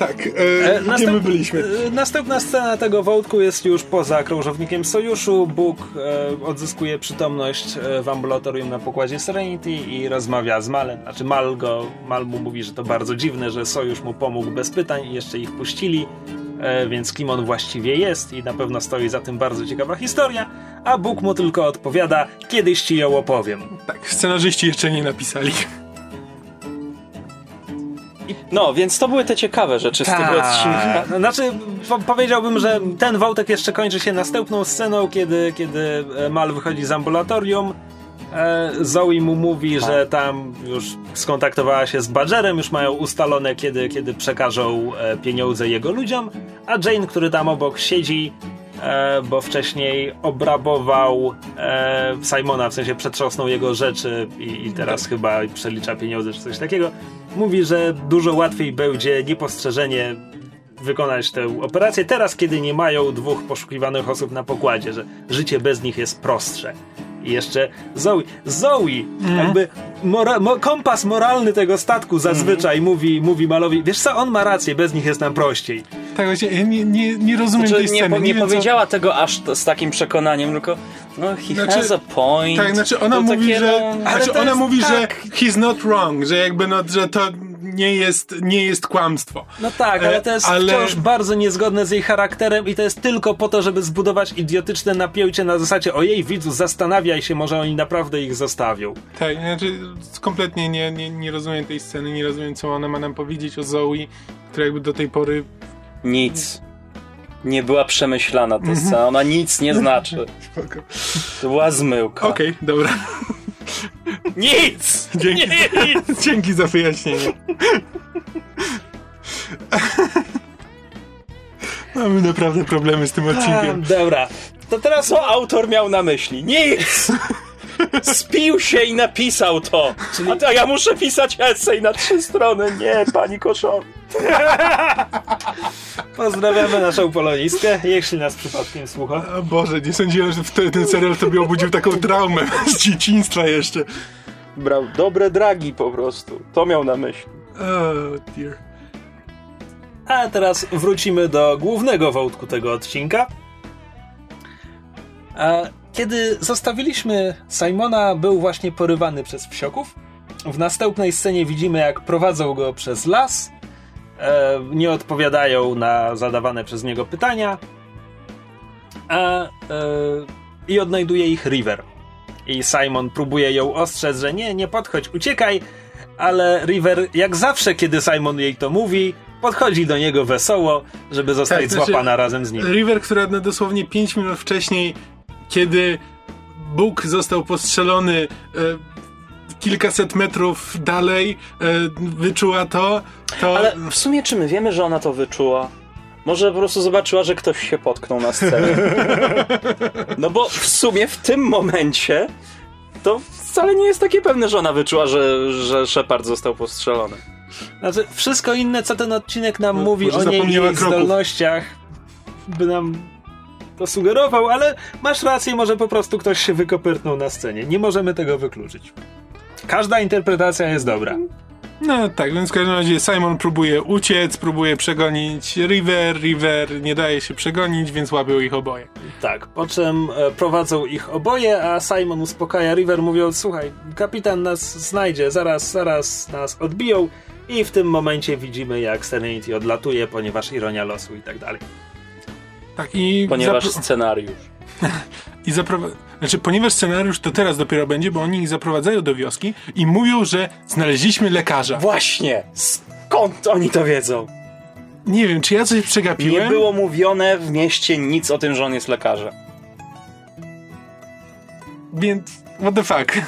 Tak, e, E, gdzie następ- my byliśmy? E, Następna scena tego wątku jest już poza krążownikiem sojuszu. Bóg e, odzyskuje przytomność e, w ambulatorium na pokładzie Serenity i rozmawia z Malem. Znaczy Mal go, Mal mu mówi, że to bardzo dziwne, że sojusz mu pomógł bez pytań i jeszcze ich puścili. E, więc kim on właściwie jest i na pewno stoi za tym bardzo ciekawa historia, a Bóg mu tylko odpowiada, kiedyś ci ją opowiem. Tak, scenarzyści jeszcze nie napisali. No, więc to były te ciekawe rzeczy z tego odcinka. No, Znaczy, po powiedziałbym, że ten wątek jeszcze kończy się następną sceną, kiedy, kiedy e, Mal wychodzi z ambulatorium. E, Zoe mu mówi, że tam już skontaktowała się z Badgerem, już mają ustalone, kiedy, kiedy przekażą e, pieniądze jego ludziom, a Jane, który tam obok siedzi, bo wcześniej obrabował Simona, w sensie przetrząsnął jego rzeczy i, i teraz chyba przelicza pieniądze czy coś takiego, mówi, że dużo łatwiej będzie niepostrzeżenie wykonać tę operację teraz, kiedy nie mają dwóch poszukiwanych osób na pokładzie, że życie bez nich jest prostsze. I jeszcze Zoe. Zoe! Jakby mora, mo, kompas moralny tego statku zazwyczaj mówi, mówi Malowi, wiesz co, on ma rację, bez nich jest nam prościej. Tak, właśnie, nie, nie, nie rozumiem Znaczy, tej nie, sceny. po, nie co- powiedziała tego aż z takim przekonaniem, tylko no he Znaczy- has a point. Tak, znaczy ona To mówi, takie, że, no, znaczy ona mówi, że tak- he's not wrong, że jakby no, że to nie jest, nie jest kłamstwo. No tak, ale to jest E, ale- wciąż bardzo niezgodne z jej charakterem i to jest tylko po to, żeby zbudować idiotyczne napięcie na zasadzie ojej widzu, zastanawiaj się, może oni naprawdę ich zostawią. Tak, znaczy kompletnie nie, nie, nie rozumiem tej sceny, nie rozumiem co ona ma nam powiedzieć o Zoe, która jakby do tej pory... Nic. Nie była przemyślana Mhm. ta scena, ona nic nie znaczy. To była zmyłka. Okej, dobra. Nic! Dzięki, Nic! dzięki za wyjaśnienie. Mamy naprawdę problemy z tym A, odcinkiem. dobra. To teraz Co autor miał na myśli? Nic! Spił się i napisał to. A to ja muszę pisać esej na trzy strony. Nie, pani Koszowi. pozdrawiamy naszą polonistkę, jeśli nas przypadkiem słucha. O Boże, nie sądziłem, że wtedy ten serial tobie obudził taką traumę z dzieciństwa jeszcze. Brał dobre dragi po prostu. To miał na myśli. Oh dear. A teraz wrócimy do głównego wątku tego odcinka. Kiedy zostawiliśmy Simona, był właśnie porywany przez wsioków. W następnej scenie widzimy, jak prowadzą go przez las. E, nie odpowiadają na zadawane przez niego pytania. A, e, I odnajduje ich River. I Simon próbuje ją ostrzec, że nie, nie podchodź, uciekaj. Ale River, jak zawsze, kiedy Simon jej to mówi, podchodzi do niego wesoło, żeby zostać Tak, znaczy- złapana razem z nim. River, która dosłownie 5 minut wcześniej, kiedy Bóg został postrzelony e, kilkaset metrów dalej, e, wyczuła to, to... Ale w sumie czy my wiemy, że ona to wyczuła? Może po prostu zobaczyła, że ktoś się potknął na scenie. No bo w sumie w tym momencie to wcale nie jest takie pewne, że ona wyczuła, że, że Shepard został postrzelony. Znaczy, wszystko inne, co ten odcinek nam No, mówi o niej zdolnościach, by nam to sugerował, ale masz rację, może po prostu ktoś się wykopyrtnął na scenie. Nie możemy tego wykluczyć. Każda interpretacja jest dobra. No tak, więc w każdym razie Simon próbuje uciec, próbuje przegonić River, River nie daje się przegonić, więc łapią ich oboje. Tak, po czym e, prowadzą ich oboje, a Simon uspokaja River, mówiąc: Słuchaj, kapitan nas znajdzie, zaraz, zaraz nas odbiją. I w tym momencie widzimy, jak Serenity odlatuje, ponieważ ironia losu i tak dalej. Tak, i Ponieważ zapro- scenariusz. I zaprowa- znaczy, ponieważ scenariusz to teraz dopiero będzie, bo oni ich zaprowadzają do wioski i mówią, że znaleźliśmy lekarza. Właśnie! Skąd oni to wiedzą? Nie wiem, czy ja coś przegapiłem? Nie było mówione w mieście nic o tym, że on jest lekarzem. Więc, what the fuck?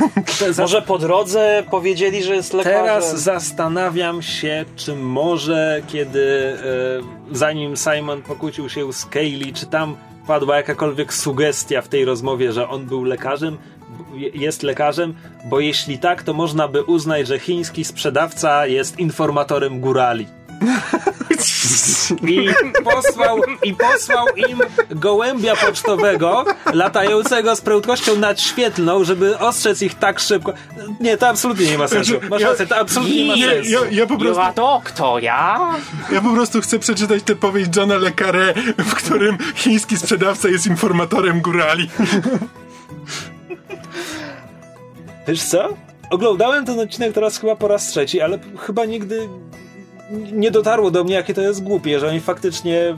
Może po drodze powiedzieli, że jest lekarzem? Teraz zastanawiam się, czy może kiedy, e, zanim Simon pokłócił się z Kaylee, czy tam padła jakakolwiek sugestia w tej rozmowie, że on był lekarzem, jest lekarzem, bo jeśli tak, to można by uznać, że chiński sprzedawca jest informatorem górali. I posłał, I posłał im gołębia pocztowego, latającego z prędkością nadświetlną, żeby ostrzec ich tak szybko. Nie, to absolutnie nie ma sensu. Masz Ja- rację, to absolutnie nie ma sensu. ja, ja, po prostu, to kto ja? ja po prostu chcę przeczytać tę powieść Johna Le Carré, w którym chiński sprzedawca jest informatorem górali. Wiesz co? Oglądałem ten odcinek teraz chyba po raz trzeci, ale chyba nigdy nie dotarło do mnie, jakie to jest głupie, że oni faktycznie.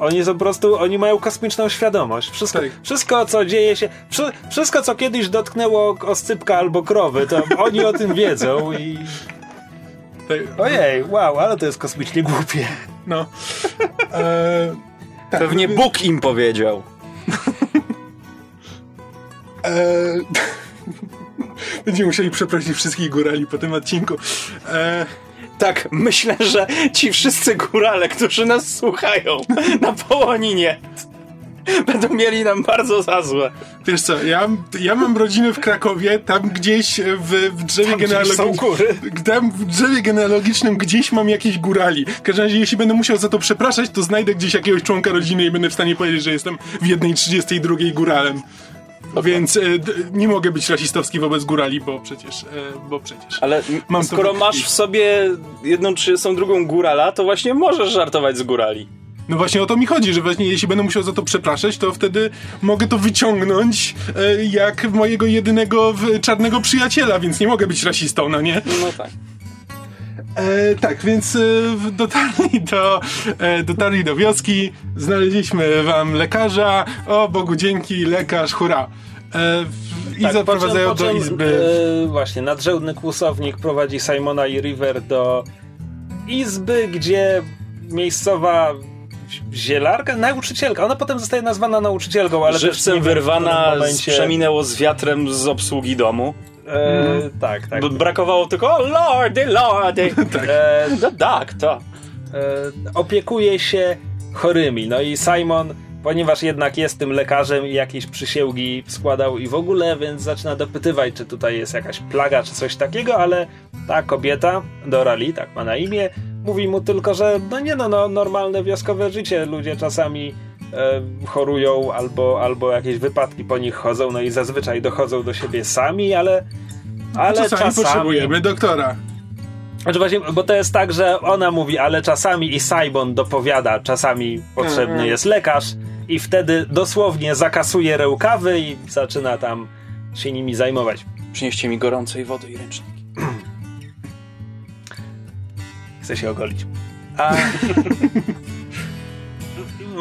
Oni są po prostu, oni mają kosmiczną świadomość. Wszystko, Tak. wszystko co dzieje się, wszy, wszystko co kiedyś dotknęło oscypka albo krowy, to oni o tym wiedzą i... Tak, Ojej, wow, ale to jest kosmicznie głupie. no. E, tak, Pewnie Bóg im powiedział. E, Będziemy musieli przeprosić wszystkich górali po tym odcinku. E, Tak, myślę, że ci wszyscy górale, którzy nas słuchają na Połoninie, będą mieli nam bardzo za złe. wiesz co, ja, ja mam rodzinę w Krakowie, tam gdzieś w, w drzewie genealogicznym. Tam w drzewie genealogicznym gdzieś mam jakieś górali. W każdym razie, jeśli będę musiał za to przepraszać, to znajdę gdzieś jakiegoś członka rodziny i będę w stanie powiedzieć, że jestem w jednej 32 góralem. Więc e, nie mogę być rasistowski wobec górali, bo przecież, e, bo przecież. Ale Mam skoro masz w sobie jedną trzydziestą drugą górala, to właśnie możesz żartować z górali. No właśnie o to mi chodzi, że właśnie jeśli będę musiał za to przepraszać, to wtedy mogę to wyciągnąć e, jak mojego jedynego czarnego przyjaciela, więc nie mogę być rasistą, no nie? No tak. E, tak, więc e, dotarli do, e, dotarli do wioski, znaleźliśmy wam lekarza, o Bogu dzięki, lekarz, hurra. E, w- I Tak, zaprowadzają po czym- po do czym, izby. E, właśnie, nadrzędny kłusownik prowadzi Simona i River do izby, gdzie miejscowa zielarka, nauczycielka, ona potem zostaje nazwana nauczycielką, ale też Żywcem nie w wyrwana, momencie, przeminęło z wiatrem z obsługi domu. E, Tak, tak. B- Brakowało tylko, o lordy, lordy. E, No tak, to. e, opiekuje się chorymi. No i Simon, ponieważ jednak jest tym lekarzem i jakieś przysięgi składał i w ogóle, więc zaczyna dopytywać, czy tutaj jest jakaś plaga, czy coś takiego, ale ta kobieta, Dora Lee, tak ma na imię, mówi mu tylko, że no nie no, no normalne wioskowe życie, ludzie czasami chorują albo, albo jakieś wypadki po nich chodzą, no i zazwyczaj dochodzą do siebie sami, ale ale czasami, czasami potrzebujemy doktora. znaczy właśnie, bo to jest tak, że ona mówi, ale czasami i Simon dopowiada, czasami potrzebny Mhm. jest lekarz i wtedy dosłownie zakasuje rękawy i zaczyna tam się nimi zajmować. Przynieście mi gorącej wody i ręczniki. Chce się ogolić. A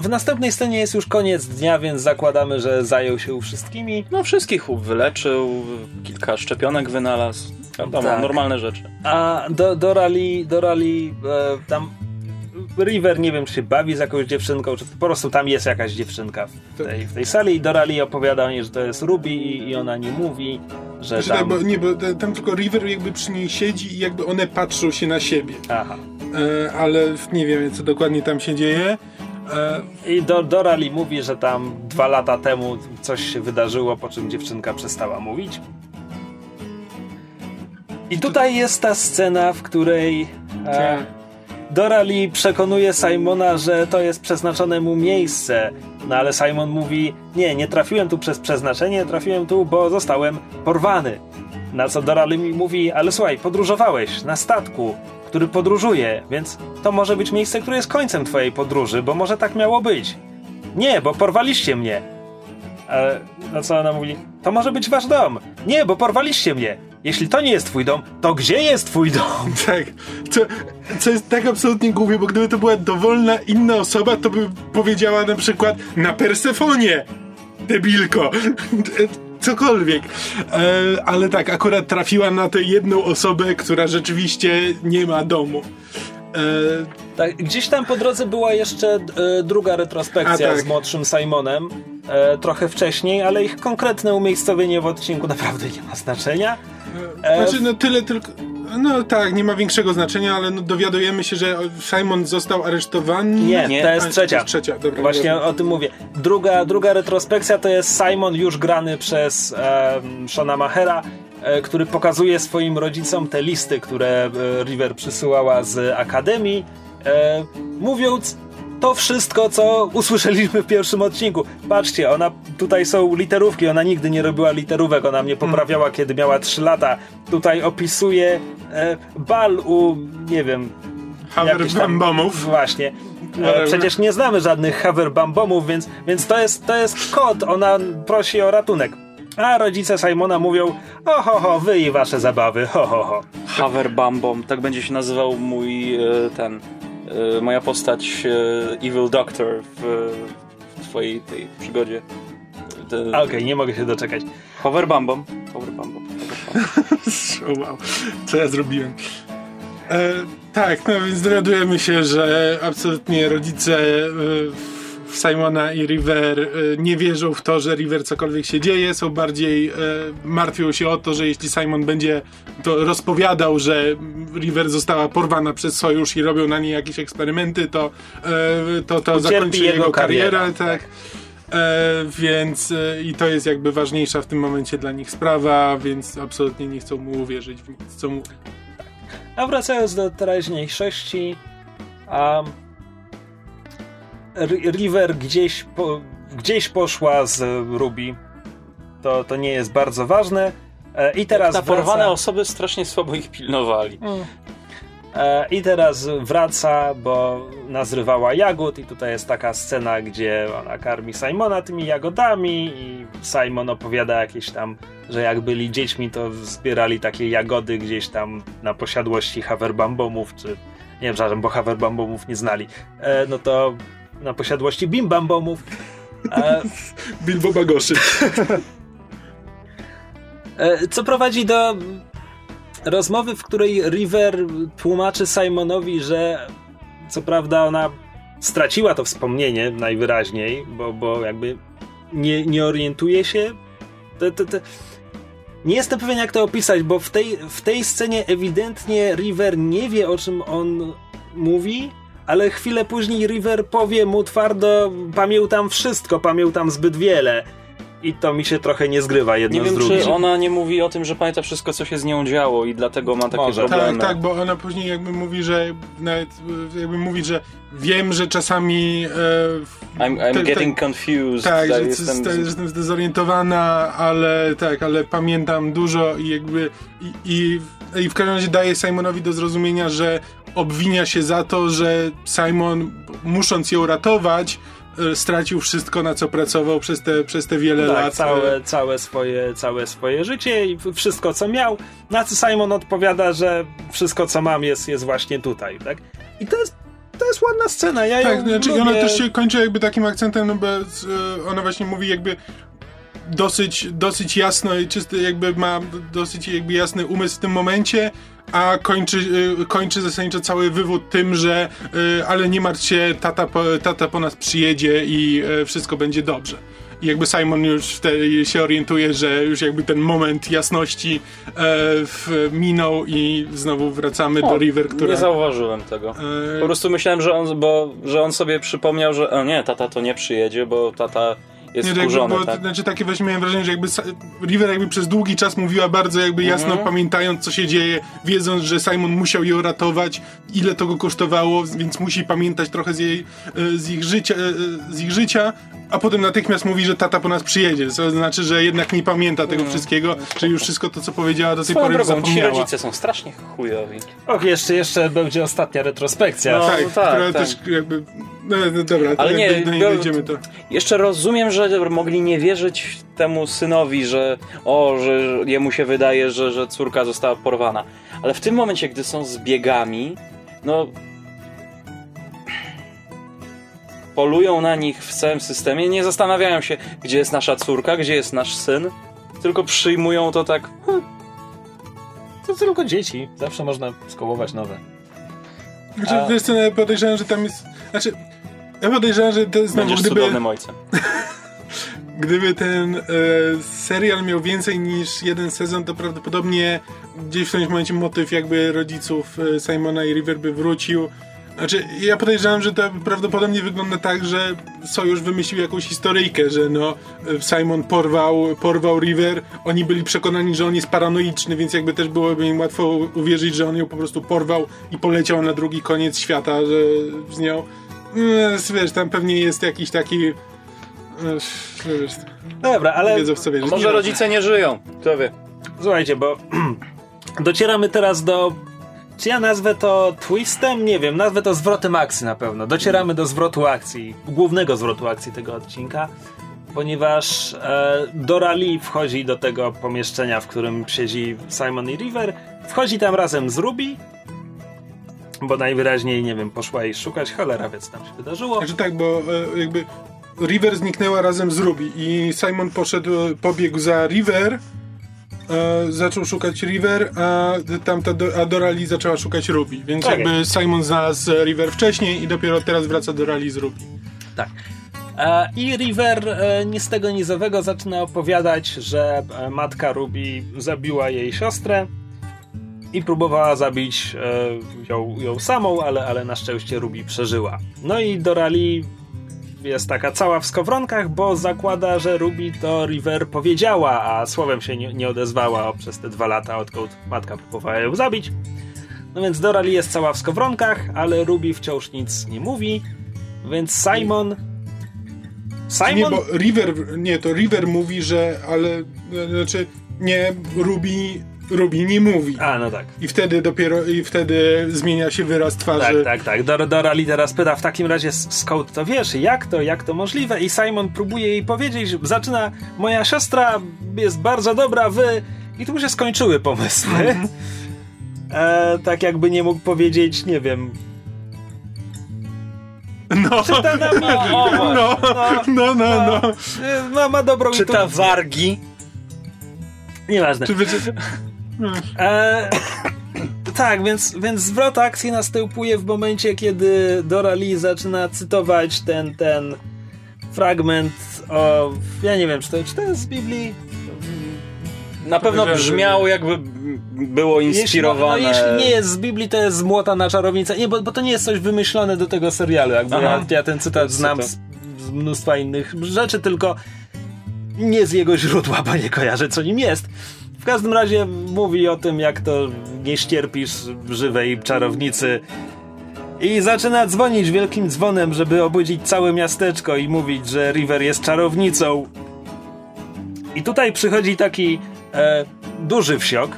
w następnej scenie jest już koniec dnia, więc zakładamy, że zajął się wszystkimi. No wszystkich wyleczył, kilka szczepionek wynalazł. Wiadomo, Tak. normalne rzeczy. A do, Dora Lee, Dora Lee e, tam River nie wiem, czy się bawi z jakąś dziewczynką, czy po prostu tam jest jakaś dziewczynka w tej, w tej sali i Dora Lee opowiada mi, że to jest Ruby i, i ona nie mówi, że Znaczy, tak, tam... bo, nie, bo tam tylko River jakby przy niej siedzi i jakby one patrzą się na siebie. Aha. E, ale nie wiem, co dokładnie tam się dzieje. E, I do, Dora Lee mówi, że tam dwa lata temu coś się wydarzyło, po czym dziewczynka przestała mówić. I tutaj jest ta scena, w której e. Dora Lee przekonuje Simona, że to jest przeznaczone mu miejsce. No ale Simon mówi, nie, nie trafiłem tu przez przeznaczenie, trafiłem tu, bo zostałem porwany. Na co Dora Lee mi mówi, ale słuchaj, podróżowałeś na statku, który podróżuje, więc to może być miejsce, które jest końcem twojej podróży, bo może tak miało być. Nie, bo porwaliście mnie. Ale na co ona mówi? To może być wasz dom. Nie, bo porwaliście mnie. Jeśli to nie jest twój dom, to gdzie jest twój dom? tak. Co, co jest tak absolutnie głupie, bo gdyby to była dowolna inna osoba, to by powiedziała na przykład na Persefonie. Debilko. Cokolwiek. E, ale tak, akurat trafiła na tę jedną osobę, która rzeczywiście nie ma domu. E, Tak, gdzieś tam po drodze była jeszcze e, druga retrospekcja tak. z młodszym Simonem, e, trochę wcześniej, ale ich konkretne umiejscowienie w odcinku naprawdę nie ma znaczenia. E, Znaczy, no tyle tylko. No tak, nie ma większego znaczenia, ale no, dowiadujemy się, że Simon został aresztowany. Nie, Nie, to jest trzecia. To jest trzecia, dobra. Właśnie dobra. o tym mówię. Druga, druga retrospekcja to jest Simon już grany przez um, Shona Mahera, e, który pokazuje swoim rodzicom te listy, które e, River przysyłała z Akademii, e, mówiąc to wszystko, co usłyszeliśmy w pierwszym odcinku. Patrzcie, ona tutaj są literówki, ona nigdy nie robiła literówek, ona mnie poprawiała, kiedy miała 3 lata. Tutaj opisuje bal u, nie wiem, Haver jakichś tam- Bambomów. Właśnie. E, Whatever. przecież nie znamy żadnych Haverbambomów, więc, więc to, jest, to jest kot. Ona prosi o ratunek. A rodzice Simona mówią: O ho, ho, wy i wasze zabawy, ho, ho, ho. Haverbambom, tak będzie się nazywał mój e, ten, e, moja postać e, Evil Doctor w, w twojej tej przygodzie. Okej, nie mogę się doczekać. Hoverbambom. Hoverbambom. Hoverbambom. O, wow, co ja zrobiłem? E, tak, no więc dowiadujemy się, że absolutnie rodzice e, Simona i River e, nie wierzą w to, że River cokolwiek się dzieje, są bardziej e, martwią się o to, że jeśli Simon będzie to rozpowiadał, że River została porwana przez sojusz i robią na niej jakieś eksperymenty, to to, to Ucierpi zakończy jego jego karierę, kariera, tak. E, więc e, i to jest jakby ważniejsza w tym momencie dla nich sprawa, więc absolutnie nie chcą mu uwierzyć w nic, co mówi. A wracając do teraźniejszości, um, River gdzieś, po, gdzieś poszła z Ruby. To, to nie jest bardzo ważne. E, I teraz Na porwane wraca- osoby strasznie słabo ich pilnowali. E, I teraz wraca, bo nazrywała jagód i tutaj jest taka scena, gdzie ona karmi Simona tymi jagodami i Simon opowiada jakieś tam, że jak byli dziećmi, to zbierali takie jagody gdzieś tam na posiadłości Haverbambomów, czy nie wiem, przepraszam, bo Haverbambomów nie znali. E, no to na posiadłości Bimbambomów. E, Bilbo Bagoszy. E, Co prowadzi do rozmowy, w której River tłumaczy Simonowi, że co prawda ona straciła to wspomnienie najwyraźniej, bo, bo jakby nie, nie orientuje się. To, to, to... Nie jestem pewien, jak to opisać, bo w tej, w tej scenie ewidentnie River nie wie, o czym on mówi, ale chwilę później River powie mu twardo, pamiętam wszystko, pamiętam zbyt wiele. I to mi się trochę nie zgrywa jedno Nie wiem, z drugim. czy ona nie mówi o tym, że pamięta wszystko, co się z nią działo i dlatego ma takie Może. Tak, problemy. tak, bo ona później jakby mówi, że nawet jakby mówi, że wiem, że czasami e, I'm, I'm te- getting confused. Tak, że jestem... że jestem zdezorientowana, ale tak, ale pamiętam dużo i jakby i, i, i w każdym razie daje Simonowi do zrozumienia, że obwinia się za to, że Simon musząc ją ratować stracił wszystko na co pracował przez te, przez te wiele tak, lat. całe, całe, swoje, całe swoje życie i wszystko co miał. Na co Simon odpowiada, że wszystko co mam jest, jest właśnie tutaj, tak? I to jest, to jest ładna scena. Ja Tak, ją znaczy lubię. ona też się kończy jakby takim akcentem, no bo e, ona właśnie mówi jakby dosyć, dosyć jasno i czysty, jakby ma dosyć jakby jasny umysł w tym momencie, a kończy, e, kończy zasadniczo cały wywód tym, że e, ale nie martw się, tata po, tata po nas przyjedzie i e, wszystko będzie dobrze. I jakby Simon już wtedy się orientuje, że już jakby ten moment jasności e, w, minął i znowu wracamy do O, River, która... Nie zauważyłem tego. e, Po prostu myślałem, że on, bo, że on sobie przypomniał, że o nie, tata to nie przyjedzie, bo tata jest Nie, to jakby, wkurzony, bo, tak? Znaczy takie właśnie miałem wrażenie, że jakby River jakby przez długi czas mówiła bardzo jakby jasno, Mhm. pamiętając co się dzieje, wiedząc, że Simon musiał ją ratować, ile to go kosztowało, więc musi pamiętać trochę z, jej, e, z, ich, życia, e, z ich życia, a potem natychmiast mówi, że tata po nas przyjedzie, co znaczy, że jednak nie pamięta tego wszystkiego, że już wszystko to, co powiedziała do tej Mhm. Swoją pory drogą, ci zapomniała. rodzice są strasznie chujowi. Och, jeszcze, jeszcze będzie ostatnia retrospekcja. No. Tak, tak, która tak. też jakby... No, no dobra, to Ale nie, biorąc- dojdziemy to... Jeszcze rozumiem, że mogli nie wierzyć temu synowi, że o, że jemu się wydaje, że, że córka została porwana. Ale w tym momencie, gdy są zbiegami, no polują na nich w całym systemie, nie zastanawiają się, gdzie jest nasza córka, gdzie jest nasz syn, tylko przyjmują to tak, To tylko dzieci. Zawsze można skołować nowe. Znaczy, A- wiesz co, ja podejrzewam, że tam jest... Znaczy, ja podejrzewam, że to znowu, będziesz gdyby... cudownym ojcem. Gdyby ten e, serial miał więcej niż jeden sezon, to prawdopodobnie gdzieś w którymś momencie motyw jakby rodziców e, Simona i River by wrócił. Znaczy, ja podejrzewam, że to prawdopodobnie wygląda tak, że Sojusz wymyślił jakąś historyjkę, że no Simon porwał, porwał River, oni byli przekonani, że on jest paranoiczny, więc jakby też byłoby im łatwo uwierzyć, że on ją po prostu porwał i poleciał na drugi koniec świata, że z nią. No, wiesz, tam pewnie jest jakiś taki... Wiesz, Dobra, ale wiedzą co. Może rodzice nie żyją, kto wie. słuchajcie, bo docieramy teraz do. Czy ja nazwę to twistem? Nie wiem, nazwę to zwrotem akcji na pewno. Docieramy do zwrotu akcji, głównego zwrotu akcji tego odcinka, ponieważ e, Dora Lee wchodzi do tego pomieszczenia, w którym siedzi Simon i River. Wchodzi tam razem z Ruby, bo najwyraźniej, nie wiem, poszła jej szukać, cholera, więc tam się wydarzyło. Znaczy tak, bo e, jakby River zniknęła razem z Ruby i Simon poszedł, pobiegł za River, e, zaczął szukać River, a tamta do, a Dora Lee zaczęła szukać Ruby, więc Tak jakby Simon znalazł River wcześniej i dopiero teraz wraca Dora Lee z Ruby. Tak. E, I River e, ni z tego nizowego zaczyna opowiadać, że e, matka Ruby zabiła jej siostrę i próbowała zabić e, ją, ją samą, ale, ale na szczęście Ruby przeżyła. No i Dorali jest taka cała w skowronkach, bo zakłada, że Ruby to River powiedziała, a słowem się nie, nie odezwała przez te dwa lata, odkąd matka próbowała ją zabić. No więc Dorali jest cała w skowronkach, ale Ruby wciąż nic nie mówi, więc Simon Simon? Nie, bo River, nie, to River mówi, że, ale, znaczy, nie, Ruby, Ruby nie mówi. A, no tak. I wtedy dopiero, i wtedy zmienia się wyraz Tak, twarzy. tak, tak. Dora, Dora teraz pyta w takim razie skąd to wiesz, jak to, jak to możliwe? I Simon próbuje jej powiedzieć, że zaczyna, moja siostra jest bardzo dobra, wy... I tu się skończyły pomysły. E, tak jakby nie mógł powiedzieć, nie wiem... No, Czy ta nami... O, no, no, no, no. E, Ma, ma dobrą Czy ta intuicję. wargi? Nieważne. Czy wiecie, E, tak, więc, więc zwrot akcji następuje w momencie, kiedy Dora Lee zaczyna cytować ten, ten fragment o... Ja nie wiem, czy to, czy to jest z Biblii? Na pewno brzmiało jakby było inspirowane. Jeśli, no, jeśli nie jest z Biblii, to jest z Młota na czarownicę. Nie, bo, bo to nie jest coś wymyślone do tego serialu. Jakby ja, ja ten cytat znam z, z mnóstwa innych rzeczy, tylko nie z jego źródła, bo nie kojarzę, co nim jest. W każdym razie mówi o tym, jak to nie ścierpisz żywej czarownicy. I zaczyna dzwonić wielkim dzwonem, żeby obudzić całe miasteczko i mówić, że River jest czarownicą. I tutaj przychodzi taki e, duży wsiok,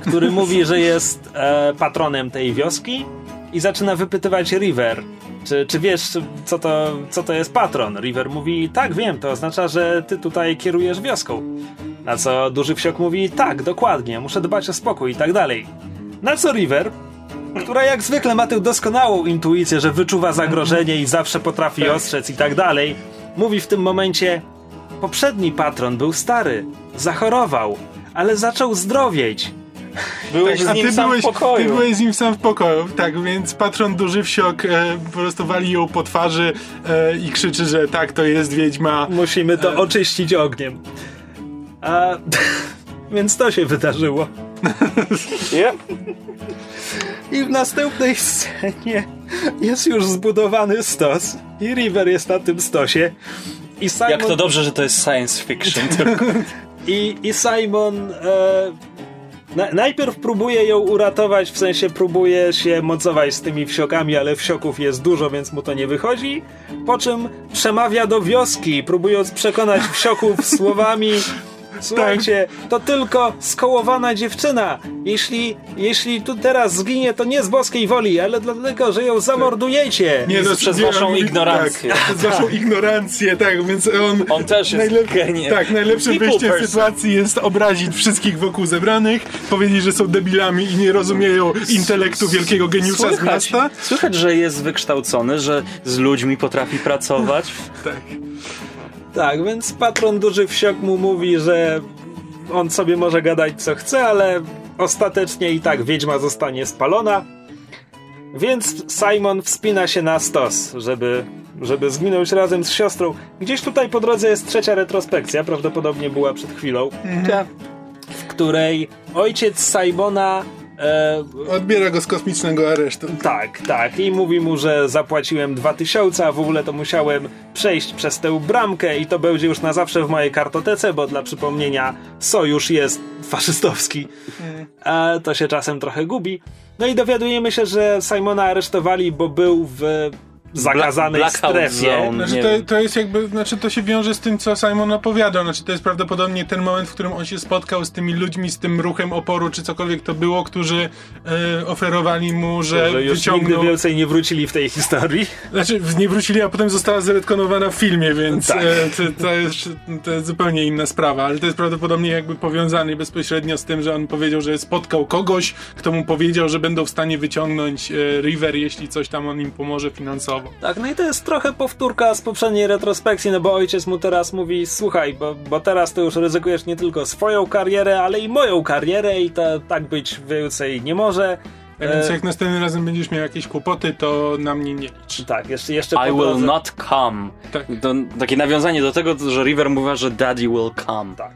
który mówi, że jest e, patronem tej wioski i zaczyna wypytywać River, czy, czy wiesz, co to, co to jest patron? River mówi, tak, wiem, to oznacza, że ty tutaj kierujesz wioską. Na co duży wsiok mówi, tak, dokładnie, muszę dbać o spokój i tak dalej. Na co River, która jak zwykle ma tę doskonałą intuicję, że wyczuwa zagrożenie i zawsze potrafi ostrzec i tak dalej, mówi w tym momencie, poprzedni patron był stary, zachorował, ale zaczął zdrowieć. Byłeś Tak, a z nim ty sam byłeś, w pokoju. ty byłeś z nim sam w pokoju, tak, więc patron duży wsiok e, po prostu wali ją po twarzy e, i krzyczy, że tak, to jest wiedźma. Musimy to oczyścić ogniem. A, więc to się wydarzyło. Yep. I w następnej scenie jest już zbudowany stos. I River jest na tym stosie. I Simon, Jak to dobrze, że to jest science fiction. I, i Simon e, na, najpierw próbuje ją uratować, w sensie próbuje się mocować z tymi wsiokami, ale wsioków jest dużo, więc mu to nie wychodzi. Po czym przemawia do wioski, próbując przekonać wsioków słowami. Słuchajcie, to tylko skołowana dziewczyna. Jeśli, jeśli tu teraz zginie, to nie z boskiej woli, ale dlatego, że ją zamordujecie. Nie, Jest przez nie, waszą ignorancję. Tak, przez waszą ignorancję, tak, więc on... On też jest geniem. Tak, najlepszym People wyjściem z person. sytuacji jest obrazić wszystkich wokół zebranych, powiedzieć, że są debilami i nie rozumieją intelektu wielkiego geniusza z Słychać, miasta. słychać, że jest wykształcony, że z ludźmi potrafi pracować. Tak. Tak, więc patron duży wsiok mu mówi, że on sobie może gadać co chce, ale ostatecznie i tak wiedźma zostanie spalona. Więc Simon wspina się na stos, żeby, żeby zginąć razem z siostrą. Gdzieś tutaj po drodze jest trzecia retrospekcja, prawdopodobnie była przed chwilą, w której ojciec Simona e, Odbiera go z kosmicznego aresztu. tak, tak. I mówi mu, że zapłaciłem 2000, a w ogóle to musiałem przejść przez tę bramkę i to będzie już na zawsze w mojej kartotece, bo dla przypomnienia sojusz jest faszystowski. A to się czasem trochę gubi. No i dowiadujemy się, że Simona aresztowali, bo był w zakazanej Blackout strefie. zone. Znaczy to, to jest jakby, znaczy to się wiąże z tym, co Simon opowiadał. Znaczy to jest prawdopodobnie ten moment, w którym on się spotkał z tymi ludźmi, z tym ruchem oporu, czy cokolwiek to było, którzy e, oferowali mu, że, Że już wyciągną... nigdy więcej nie wrócili w tej historii. Znaczy, nie wrócili, a potem została zretkonowana w filmie, więc Tak. e, to, to, jest, to jest zupełnie inna sprawa, ale to jest prawdopodobnie jakby powiązane bezpośrednio z tym, że on powiedział, że spotkał kogoś, kto mu powiedział, że będą w stanie wyciągnąć e, River, jeśli coś tam on im pomoże finansowo. Tak, no i to jest trochę powtórka z poprzedniej retrospekcji, no bo ojciec mu teraz mówi, słuchaj, bo, bo teraz to już ryzykujesz nie tylko swoją karierę, ale i moją karierę i to tak być więcej nie może. Tak więc E, jak następnym razem będziesz miał jakieś kłopoty, to na mnie nie licz. tak, jeszcze, jeszcze I will drodze- not come. Tak. To, takie nawiązanie do tego, że River mówiła, że Daddy will come. Tak,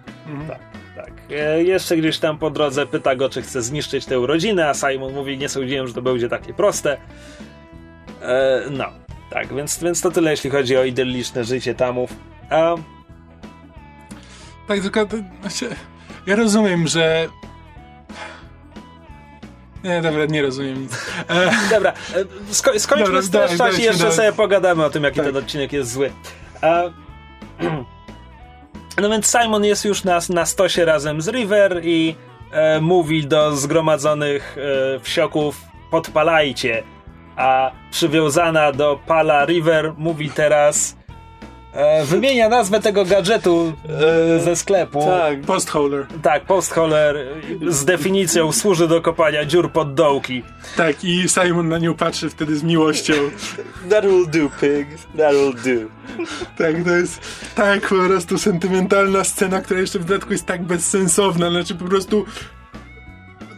tak, tak. E, jeszcze gdzieś tam po drodze pyta go, czy chce zniszczyć tę rodzinę, a Simon mówi, nie sądziłem, że to będzie takie proste. E, no, tak, więc, więc to tyle, jeśli chodzi o idylliczne życie tamów. A, Tak, tylko to, znaczy, ja rozumiem, że... Nie, dobra, nie rozumiem nic. E, Dobra, e, sko- skończmy Dobra, z daj- i jeszcze dalej. sobie pogadamy o tym, jaki Tak. ten odcinek jest zły. A... No więc Simon jest już na, na stosie razem z River i e, mówi do zgromadzonych e, wsioków podpalajcie, a przywiązana do pala River mówi teraz e, wymienia nazwę tego gadżetu e, ze sklepu. Tak. Postholer. Tak, postholer z definicją służy do kopania dziur pod dołki. Tak, i Simon na nią patrzy wtedy z miłością. That will do, pig. That will do. Tak, to jest tak po prostu sentymentalna scena, która jeszcze w dodatku jest tak bezsensowna. Znaczy po prostu.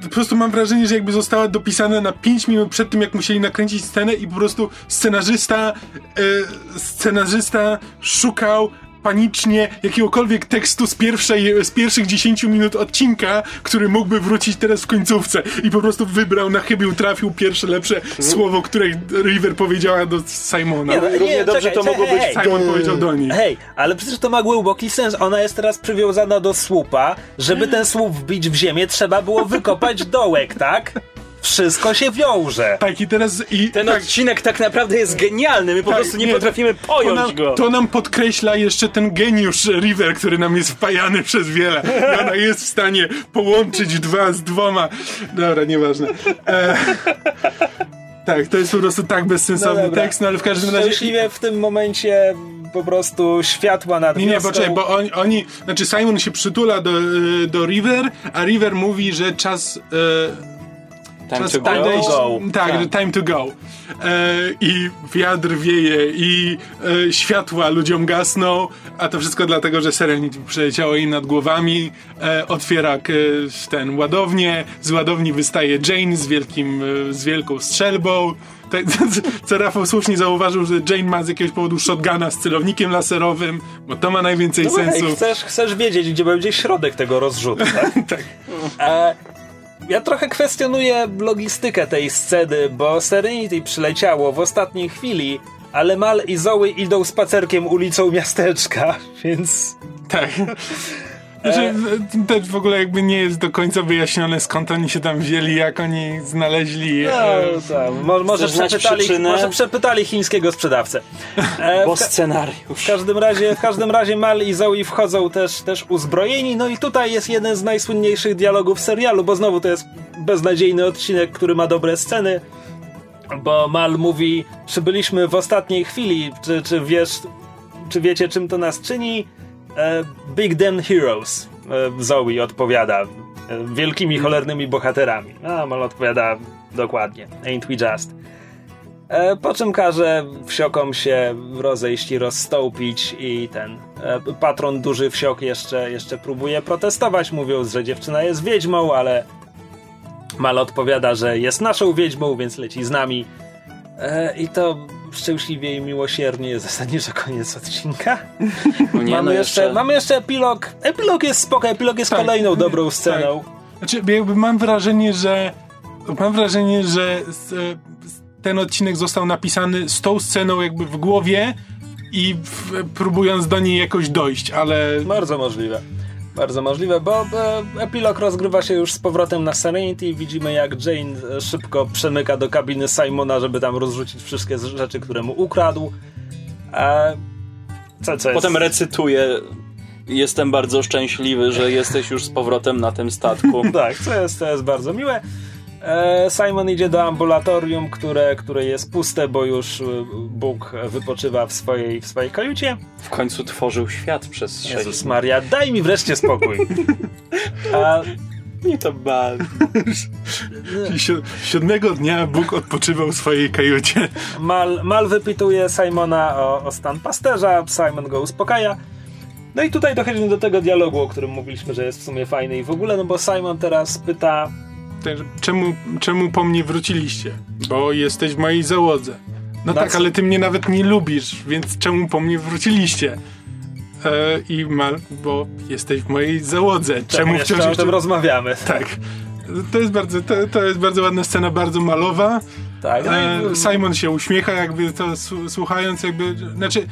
Po prostu mam wrażenie, że jakby została dopisana na 5 minut przed tym, jak musieli nakręcić scenę i po prostu scenarzysta e, scenarzysta szukał panicznie jakiegokolwiek tekstu z, pierwszej, z pierwszych 10 minut odcinka, który mógłby wrócić teraz w końcówce i po prostu wybrał na chybił, trafił pierwsze lepsze słowo, które River powiedziała do Simona. Nie, no, równie nie, dobrze czekaj, to mogło być hej. Simon powiedział do niej. Hej, ale przecież to ma głęboki sens. Ona jest teraz przywiązana do słupa. Żeby ten słup wbić w ziemię, trzeba było wykopać dołek, tak? Wszystko się wiąże. Tak, i teraz... I, Ten tak, odcinek tak naprawdę jest genialny, my po Tak, prostu nie, nie, potrafimy to pojąć nam, go. to nam podkreśla jeszcze ten geniusz River, który nam jest wpajany przez wiele. Ona jest w stanie połączyć dwa z dwoma. Dobra, nieważne. E, tak, to jest po prostu tak bezsensowny dobra. tekst, no ale w każdym razie... Szczęśliwie w tym momencie po prostu światła nad Nie, nie, poczekaj, bo oni, oni, znaczy Simon się przytula do, y, do River, a River mówi, że czas... y, Time to go. Go. Tak, Tak. że time to go. E, I wiatr wieje, i e, światła ludziom gasną, a to wszystko dlatego, że Serenity przyleciało im nad głowami, e, otwiera k, ten ładownię, z ładowni wystaje Jane z, wielkim, e, z wielką strzelbą. Tak, co Rafał słusznie zauważył, że Jane ma z jakiegoś powodu shotguna z celownikiem laserowym, bo to ma najwięcej No sensu. hej, chcesz, chcesz wiedzieć, gdzie będzie środek tego rozrzutu, tak? Tak. E, ja trochę kwestionuję logistykę tej sceny, bo Serenity przyleciało w ostatniej chwili, ale Mal i Zoe idą spacerkiem ulicą miasteczka, więc... Tak. Znaczy, też w ogóle jakby nie jest do końca wyjaśnione skąd oni się tam wzięli, jak oni znaleźli. No, e, tak, mo, może, przepytali, może przepytali chińskiego sprzedawcę. E, Bo scenariusz. w każdym razie, w każdym razie Mal i Zoe wchodzą też, też uzbrojeni, no i tutaj jest jeden z najsłynniejszych dialogów serialu, bo znowu to jest beznadziejny odcinek, który ma dobre sceny, bo Mal mówi, czy byliśmy w ostatniej chwili, czy, czy wiesz, czy wiecie czym to nas czyni? E, Big Damn Heroes, e, Zoe odpowiada, e, wielkimi cholernymi bohaterami. A Mal odpowiada dokładnie, ain't we just. Po czym każe wsiokom się rozejść i rozstąpić i ten patron duży wsiok jeszcze, jeszcze próbuje protestować, mówiąc, że dziewczyna jest wiedźmą, ale Mal odpowiada, że jest naszą wiedźmą, więc leci z nami. I to szczęśliwie i miłosiernie zasadniczo koniec odcinka. No nie, mamy, no jeszcze, mamy jeszcze epilog. Epilog jest spoko, epilog jest Tak. kolejną dobrą sceną. Znaczy, jakby mam wrażenie, że mam wrażenie, że e, ten odcinek został napisany z tą sceną jakby w głowie i w, próbując do niej jakoś dojść, ale Bardzo możliwe. Bardzo możliwe, bo epilog rozgrywa się już z powrotem na Serenity. Widzimy, jak Jane e, szybko przemyka do kabiny Simona, żeby tam rozrzucić wszystkie rzeczy, które mu ukradł. E, co, co jest? Potem recytuję. Jestem bardzo szczęśliwy, że jesteś już z powrotem na tym statku. Tak, co jest, to jest bardzo miłe. E, Simon idzie do ambulatorium, które, które jest puste, bo już e, Bóg wypoczywa w swojej, w swojej kajucie. W końcu tworzył świat przez sześć Jezus Maria, daj mi wreszcie spokój. A, dni. to si- siódmego dnia Bóg odpoczywał w swojej kajucie. Mal, Mal wypytuje Simona o, o stan pasterza, Simon go uspokaja. No i tutaj dochodzimy do tego dialogu, o którym mówiliśmy, że jest w sumie fajny i w ogóle, no bo Simon teraz pyta, Czemu, czemu po mnie wróciliście? Bo jesteś w mojej załodze. No Na tak, ale ty mnie nawet nie lubisz, więc czemu po mnie wróciliście? E, I Mal, bo jesteś w mojej załodze. Czemu jeszcze wciąż o jeszcze... tym rozmawiamy. Tak. To jest, bardzo, to, to jest bardzo ładna scena, bardzo malowa. Tak, no E, Simon się uśmiecha, jakby to słuchając, jakby. Znaczy,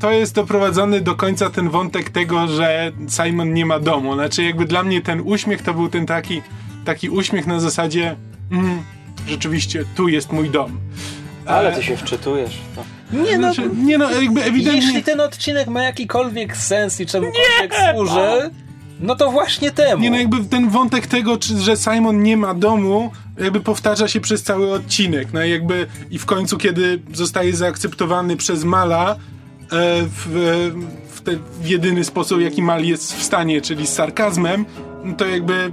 to jest doprowadzony do końca ten wątek tego, że Simon nie ma domu. Znaczy, jakby dla mnie ten uśmiech to był ten taki, taki uśmiech na zasadzie. Mm, rzeczywiście, tu jest mój dom. Ale ty się wczytujesz w to. nie no, Znaczy, nie no, jakby ewidentnie. jeśli ten odcinek ma jakikolwiek sens i czemukolwiek służy, no to właśnie temu. Nie no, jakby ten wątek tego, czy, że Simon nie ma domu, jakby powtarza się przez cały odcinek. No i jakby i w końcu, kiedy zostaje zaakceptowany przez Mala e, w, e, w, te, w jedyny sposób, jaki Mal jest w stanie, czyli z sarkazmem, no to jakby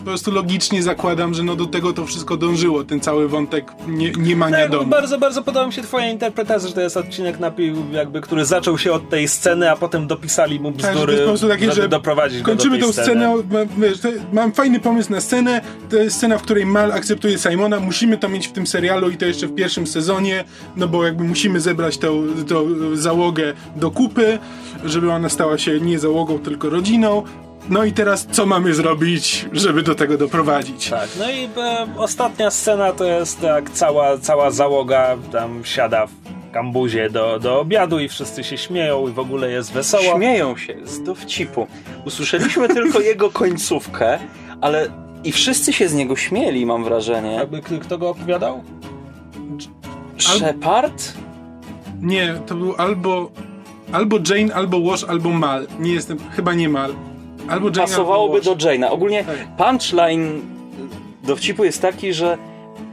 po prostu logicznie zakładam, że no do tego to wszystko dążyło, ten cały wątek nie, nie mania Tak, domu. bardzo, bardzo podoba mi się twoja interpretacja, że to jest odcinek napił, jakby, który zaczął się od tej sceny, a potem dopisali mu Tak, że bzdury, po prostu takie, żeby że doprowadzić kończymy do tą scenę, sceny. mam, wiesz, mam fajny pomysł na scenę, to jest scena, w której Mal akceptuje Simona, musimy to mieć w tym serialu i to jeszcze w pierwszym sezonie, no bo jakby musimy zebrać tą, tą załogę do kupy, żeby ona stała się nie załogą, tylko rodziną. No i teraz co mamy zrobić, żeby do tego doprowadzić? Tak, no i e, ostatnia scena to jest tak, cała, cała załoga tam siada w kambuzie do, do obiadu i wszyscy się śmieją i w ogóle jest wesoło. Śmieją się z dowcipu. Usłyszeliśmy tylko jego końcówkę, ale i wszyscy się z niego śmieli, mam wrażenie. Jakby k- kto go opowiadał? Shepard? Nie, to był albo, albo Jane, albo Wash, albo Mal. Nie jestem, chyba nie Mal. Albo Pasowałoby do Jane'a. Ogólnie Tak. punchline dowcipu jest taki, że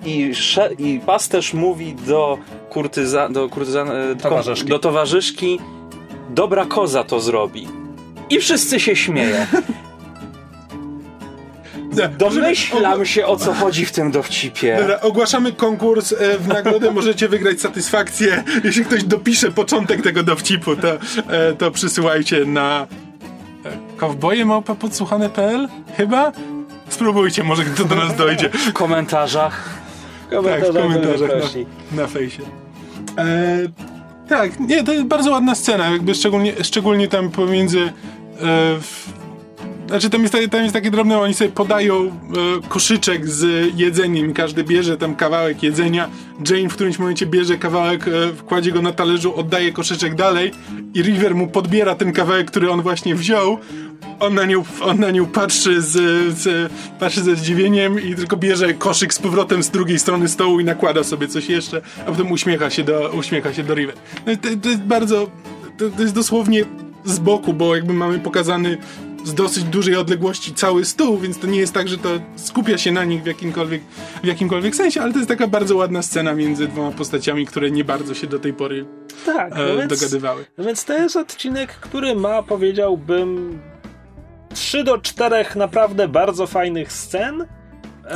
i, i pasterz mówi do kurtyza, do, kurtyzan, e, Towarzyszki. do towarzyszki dobra koza to zrobi. I wszyscy się śmieją. Domyślam się o co chodzi w tym dowcipie. Dobra, ogłaszamy konkurs e, w nagrodę. Możecie wygrać satysfakcję. Jeśli ktoś dopisze początek tego dowcipu, to, e, to przysyłajcie na e, kowbojemałpa.podsłuchane.pl Chyba? Spróbujcie, może kto do nas dojdzie. W komentarzach. W Tak, w komentarzach na, na fejsie. E, tak, nie, to jest bardzo ładna scena, jakby szczególnie, szczególnie tam pomiędzy... E, w, znaczy tam jest, ta- tam jest takie drobne, oni sobie podają e, koszyczek z jedzeniem i każdy bierze tam kawałek jedzenia. Jane w którymś momencie bierze kawałek, e, kładzie go na talerzu, oddaje koszyczek dalej i River mu podbiera ten kawałek, który on właśnie wziął. On na nią, on na nią patrzy, z, z, patrzy ze zdziwieniem i tylko bierze koszyk z powrotem z drugiej strony stołu i nakłada sobie coś jeszcze, a potem uśmiecha się do, uśmiecha się do River. No to, to jest bardzo, to, to jest dosłownie z boku, bo jakby mamy pokazany z dosyć dużej odległości cały stół, więc to nie jest tak, że to skupia się na nich w jakimkolwiek, w jakimkolwiek sensie, ale to jest taka bardzo ładna scena między dwoma postaciami, które nie bardzo się do tej pory Tak, no e, więc, dogadywały. no więc to jest odcinek, który ma, powiedziałbym, 3 do 4 naprawdę bardzo fajnych scen.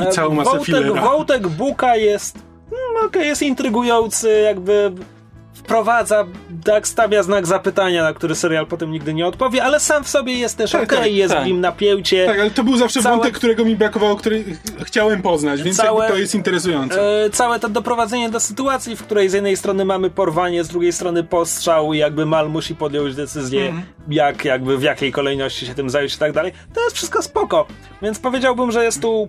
I całą masę fillera. wątek Buka jest, mm, okej, jest intrygujący, jakby wprowadza, tak stawia znak zapytania, na który serial potem nigdy nie odpowie, ale sam w sobie jest też Tak, okej, tak, jest tak. w nim napięcie. Tak, ale to był zawsze Całe- wątek, którego mi brakowało, który ch- chciałem poznać, więc Całe- to jest interesujące. E, całe to doprowadzenie do sytuacji, w której z jednej strony mamy porwanie, z drugiej strony postrzał i jakby Mal musi podjąć decyzję, Mhm. jak jakby w jakiej kolejności się tym zająć i tak dalej. To jest wszystko spoko. Więc powiedziałbym, że jest tu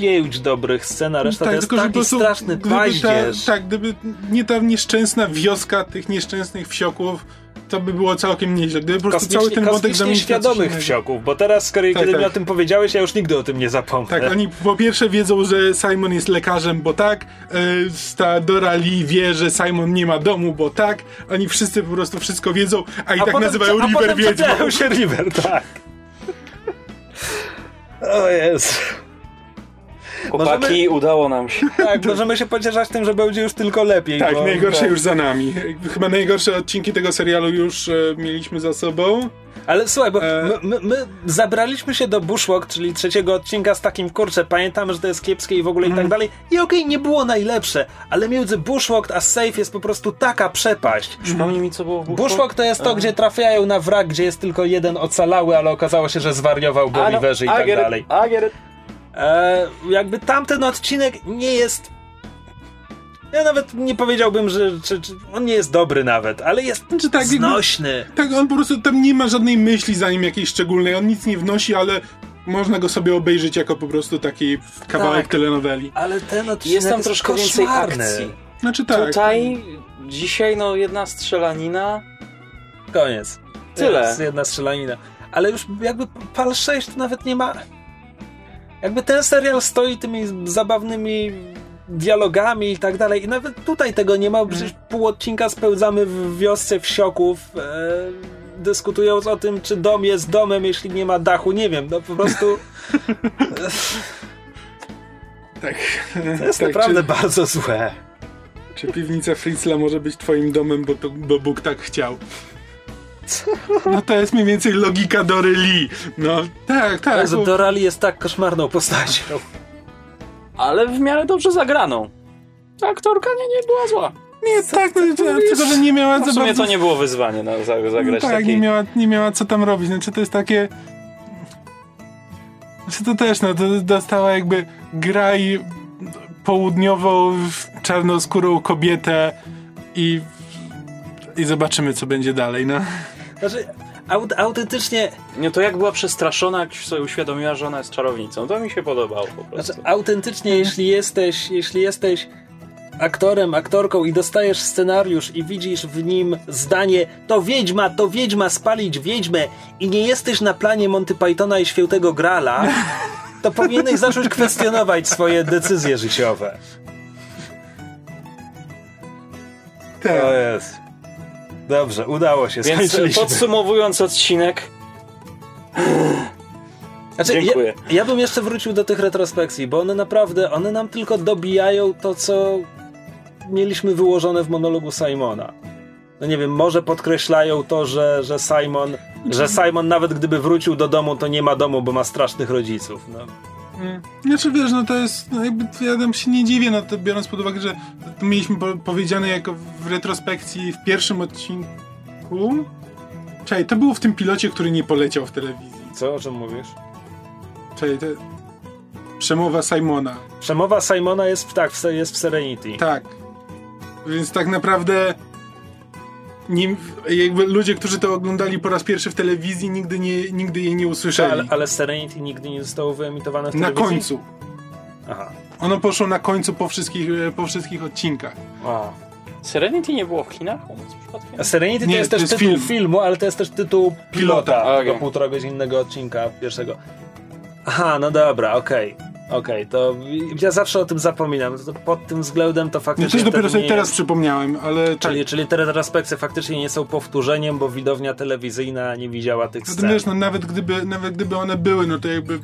pięć dobrych scen, a reszta to jest po taki prostu straszny paździerz. Ta, tak, gdyby nie ta nieszczęsna wioska tych nieszczęsnych wsioków, to by było całkiem nieźle. Gdyby po prostu cały ten wątek świadomych innego. wsioków, bo teraz, skoro, Tak, kiedy tak. mi o tym powiedziałeś, ja już nigdy o tym nie zapomnę. Tak, oni po pierwsze wiedzą, że Simon jest lekarzem, bo tak. e, Ta Dora Lee wie, że Simon nie ma domu, bo tak. Oni wszyscy po prostu wszystko wiedzą, a i A tak potem- nazywają a River Wiedźmą. się River, tak. O Jezu. Chłopaki, udało nam się. Tak, możemy się pocieszać tym, że będzie już tylko lepiej. Tak, bo, najgorsze bo... już za nami. Chyba najgorsze odcinki tego serialu już e, mieliśmy za sobą. Ale słuchaj, bo E. my, my, my zabraliśmy się do Bushwalk, czyli trzeciego odcinka z takim kurczę, pamiętamy, że to jest kiepskie i w ogóle i Mhm. tak dalej. I okej, nie było najlepsze, ale między Bushwalk a Safe jest po prostu taka przepaść. Przypomnij mi, co było w Bushwalk. Bushwalk to jest to, gdzie trafiają na wrak, gdzie jest tylko jeden ocalały, ale okazało się, że zwariował go no, Oliverzy i I tak get it, dalej. E, jakby tamten odcinek nie jest. Ja nawet nie powiedziałbym, że czy, czy on nie jest dobry nawet, ale jest Znaczy tak, jakby- znośny. Tak, on po prostu tam nie ma żadnej myśli za nim jakiejś szczególnej, on nic nie wnosi, ale można go sobie obejrzeć jako po prostu taki kawałek Tak. telenoweli. Ale ten odcinek Jest tam jest troszkę więcej akcji. Znaczy tak. Tutaj, dzisiaj, no jedna strzelanina. Koniec. Tyle. Jest jedna strzelanina. Ale już jakby PAL 6 to nawet nie ma... Jakby ten serial stoi tymi zabawnymi dialogami i tak dalej i nawet tutaj tego nie ma, przecież pół odcinka spełzamy w wiosce wsioków e, dyskutując o tym, czy dom jest domem, jeśli nie ma dachu, nie wiem, no po prostu Tak. to jest tak, naprawdę bardzo złe. Czy, czy piwnica Fritzla może być twoim domem, bo, to, bo Bóg tak chciał? No to jest mniej więcej logika Dory Lee. No tak, tak. Jezu, bo- Dorali jest tak koszmarną postacią. Ale w miarę dobrze zagraną. Aktorka nie, nie była zła. Nie, tak, no, tylko że nie miała No za w sumie bardzo... to nie było wyzwanie na, no, zagrać tak, takiej... nie miała, nie miała co tam robić. Znaczy to jest takie... Znaczy to też, no, to dostała jakby graj południową czarnoskórą kobietę i i zobaczymy, co będzie dalej, no. Znaczy, aut- autentycznie, Nie, to jak była przestraszona, jak sobie uświadomiła, że ona jest czarownicą. To mi się podobało po prostu. znaczy autentycznie, jeśli jesteś, jeśli jesteś aktorem, aktorką i dostajesz scenariusz i widzisz w nim zdanie to wiedźma, to wiedźma, spalić wiedźmę i nie jesteś na planie Monty Pythona i Świętego Grala, to powinieneś zacząć kwestionować swoje decyzje życiowe. Tak. To jest. Dobrze, udało się, Więc podsumowując odcinek, Znaczy, Dziękuję. Ja, ja bym jeszcze wrócił do tych retrospekcji, bo one naprawdę, one nam tylko dobijają to, co mieliśmy wyłożone w monologu Simona. No nie wiem, może podkreślają to, że, że Simon, że Simon nawet gdyby wrócił do domu, to nie ma domu, bo ma strasznych rodziców. No. Znaczy wiesz, no to jest, no jakby ja tam się nie dziwię, no to biorąc pod uwagę, że to mieliśmy po, powiedziane jako w retrospekcji w pierwszym odcinku. Czekaj, to było w tym pilocie, który nie poleciał w telewizji. Co, o czym mówisz? Czekaj, to... Przemowa Simona. Przemowa Simona jest, w- tak, jest w Serenity. Tak. Więc tak naprawdę nie, jakby ludzie, którzy to oglądali po raz pierwszy w telewizji, nigdy, nie, nigdy jej nie usłyszeli. ale, ale Serenity nigdy nie zostało wyemitowane w na telewizji? końcu. Aha. Ono poszło na końcu po wszystkich, e, po wszystkich odcinkach. A. Serenity nie było w Chinach? A Serenity Nie, to jest to też jest tytuł film. filmu, ale to jest też tytuł pilota Pilota. tego Okej. półtora godzinnego odcinka pierwszego. Aha, no dobra, okej. Okej, to ja zawsze o tym zapominam. To pod tym względem to Ja faktycznie. też dopiero sobie teraz jest- przypomniałem, ale tak. Czyli, czyli te retrospekcje faktycznie nie są powtórzeniem, bo widownia telewizyjna nie widziała tych No scen. wiesz, no nawet gdyby, nawet gdyby one były, no to jakby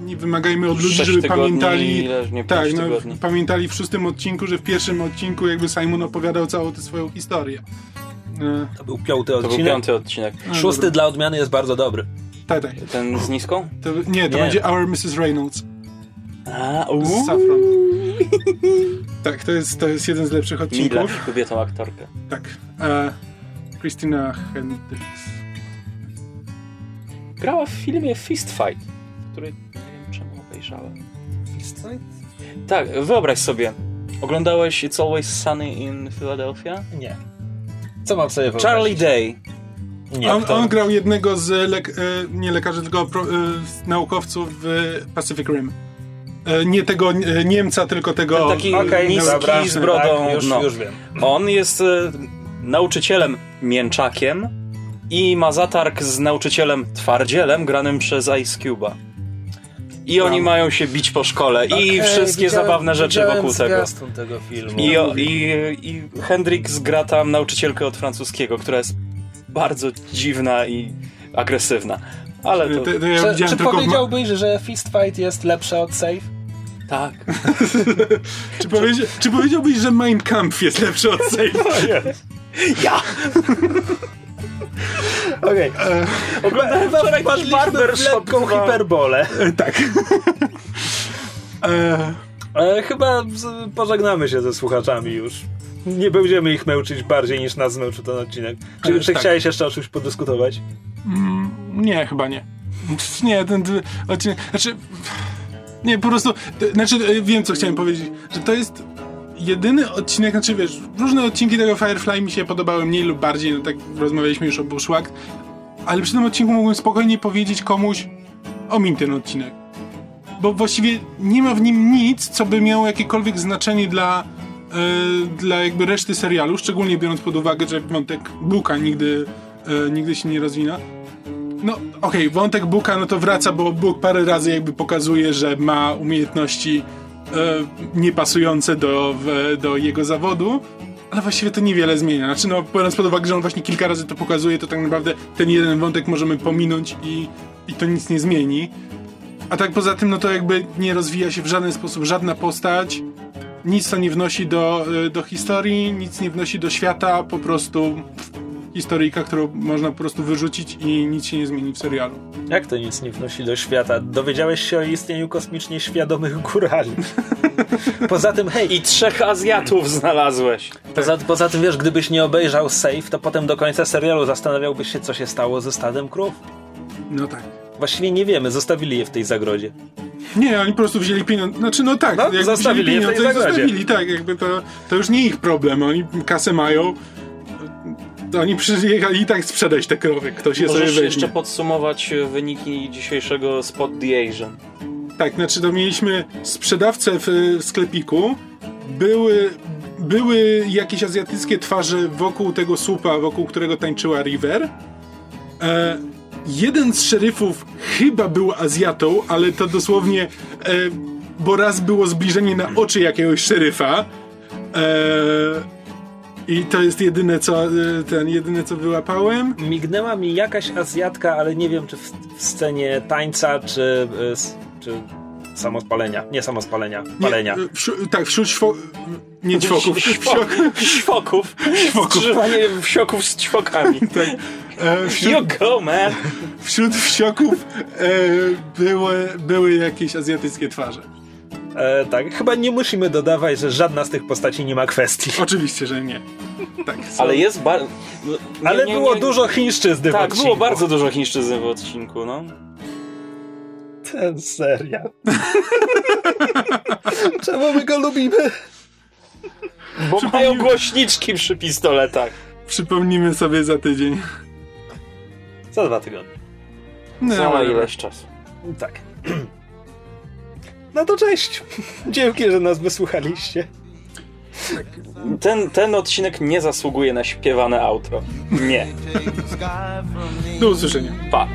nie wymagajmy od ludzi, żeby tygodni, pamiętali. nie tak, no, tygodni. pamiętali w szóstym odcinku, że w pierwszym odcinku jakby Simon opowiadał całą tę swoją historię. E, To był piąty To był odcinek. piąty odcinek. no Szósty dobra. dla odmiany jest bardzo dobry. Tak, tak. Ten z niską? To, nie, to Nie. będzie Our Mrs. Reynolds A, z Saffron. tak, to jest, to jest jeden z lepszych Mila odcinków. kobietą aktorkę. Tak. E, Christina Hendricks. Grała w filmie Fist Fight, który nie wiem czemu obejrzałem. Tak, wyobraź sobie. Oglądałeś It's Always Sunny in Philadelphia? Nie. Co mam sobie wyobrazić? Charlie Day. Nie, On, on grał jednego z, lek, e, nie lekarzy, tylko pro, e, naukowców w Pacific Rim. E, nie tego e, Niemca, tylko tego... Ten taki Okej, niski dobra, z brodą. Tak, już, no. już wiem. On jest e, nauczycielem mięczakiem i ma zatarg z nauczycielem twardzielem granym przez Ice Cube'a. I oni mają się bić po szkole i Okej, wszystkie zabawne rzeczy wokół tego. tego filmu. I, o- i, I Hendrix gra tam nauczycielkę od francuskiego, która jest bardzo dziwna i agresywna. Ale to... To, to ja Czy, czy w powiedziałbyś, że Fist Fight jest lepsze od Safe? Tak. czy, powiedzia, czy powiedziałbyś, że Mein Kampf jest lepszy od Safe? Ja! Okej. Oglądałem Chyba wczoraj wpadliśmy w Barbershop lekką hiperbolę. E, tak. E, E, chyba z, pożegnamy się ze słuchaczami już. Nie będziemy ich męczyć bardziej niż nas zmęczył ten odcinek. Czy, czy tak. chciałeś jeszcze o czymś podyskutować? mm, nie, chyba nie. Nie, ten odcinek... Znaczy... Nie, po prostu... Znaczy, e, wiem, co chciałem powiedzieć. Że to jest jedyny odcinek, znaczy wiesz, różne odcinki tego Firefly mi się podobały mniej lub bardziej, no tak rozmawialiśmy już o Bushwack, ale przy tym odcinku mogłem spokojnie powiedzieć komuś omiń ten odcinek. Bo właściwie nie ma w nim nic, co by miało jakiekolwiek znaczenie dla, e, dla jakby reszty serialu, szczególnie biorąc pod uwagę, że wątek Buka nigdy, e, nigdy się nie rozwina. No, okej, wątek Buka, no to wraca, bo Bóg parę razy jakby pokazuje, że ma umiejętności e, niepasujące do, w, do jego zawodu, ale właściwie to niewiele zmienia. Znaczy, no, biorąc pod uwagę, że on właśnie kilka razy to pokazuje, to tak naprawdę ten jeden wątek możemy pominąć i, i to nic nie zmieni. A tak poza tym, no to jakby nie rozwija się w żaden sposób żadna postać, nic to nie wnosi do, y, do historii, nic nie wnosi do świata, po prostu historyjka, którą można po prostu wyrzucić i nic się nie zmieni w serialu. Jak to nic nie wnosi do świata? Dowiedziałeś się o istnieniu kosmicznie świadomych górali. Poza tym, hej, I trzech Azjatów znalazłeś. poza, poza tym wiesz, gdybyś nie obejrzał Safe, to potem do końca serialu zastanawiałbyś się, co się stało ze stadem krów. No tak. Właściwie nie wiemy, zostawili je w tej zagrodzie. Nie, oni po prostu wzięli pieniądze. Znaczy, no tak, No, zostawili wzięli je w tej pieniądze i zostawili, tak, jakby to, to już nie ich problem. Oni kasę mają. To oni przyjechali i tak sprzedać te krowy. Ktoś je sobie Możesz weźmie. jeszcze podsumować e, wyniki dzisiejszego Spot the Asian. Tak, znaczy to mieliśmy sprzedawcę w, w sklepiku. Były, były jakieś azjatyckie twarze wokół tego słupa, wokół którego tańczyła River. E, jeden z szeryfów chyba był Azjatą, ale to dosłownie, e, bo raz było zbliżenie na oczy jakiegoś szeryfa. E, I to jest jedyne co, e, ten, jedyne co wyłapałem. Mignęła mi jakaś Azjatka, ale nie wiem, czy w, w scenie tańca, czy, y, czy samospalenia. Nie samospalenia, palenia. Nie, wśród, tak, wśród śwo... Nie ćwoków, wsiok, Ćwoków. Ćwoków. Skrzyżowanie wsioków z ćwokami. e, wśród, You go, man! wśród wsioków e, były, były jakieś azjatyckie twarze. E, tak, chyba nie musimy dodawać, że żadna z tych postaci nie ma kwestii. Oczywiście, że nie. Tak, są- Ale jest bardzo... Ale było dużo chińszczyzny w Tak, odcinku. było bardzo dużo chińszczyzny w odcinku, no. Ten serial. Czemu my go lubimy? Bo mają głośniczki przy pistoletach. Przypomnimy sobie za tydzień. Za dwa tygodnie. No, Za ileś czasu. Tak. No to cześć. Dzięki, że nas wysłuchaliście. Ten, ten odcinek nie zasługuje na śpiewane outro. Nie. Do usłyszenia. Pa.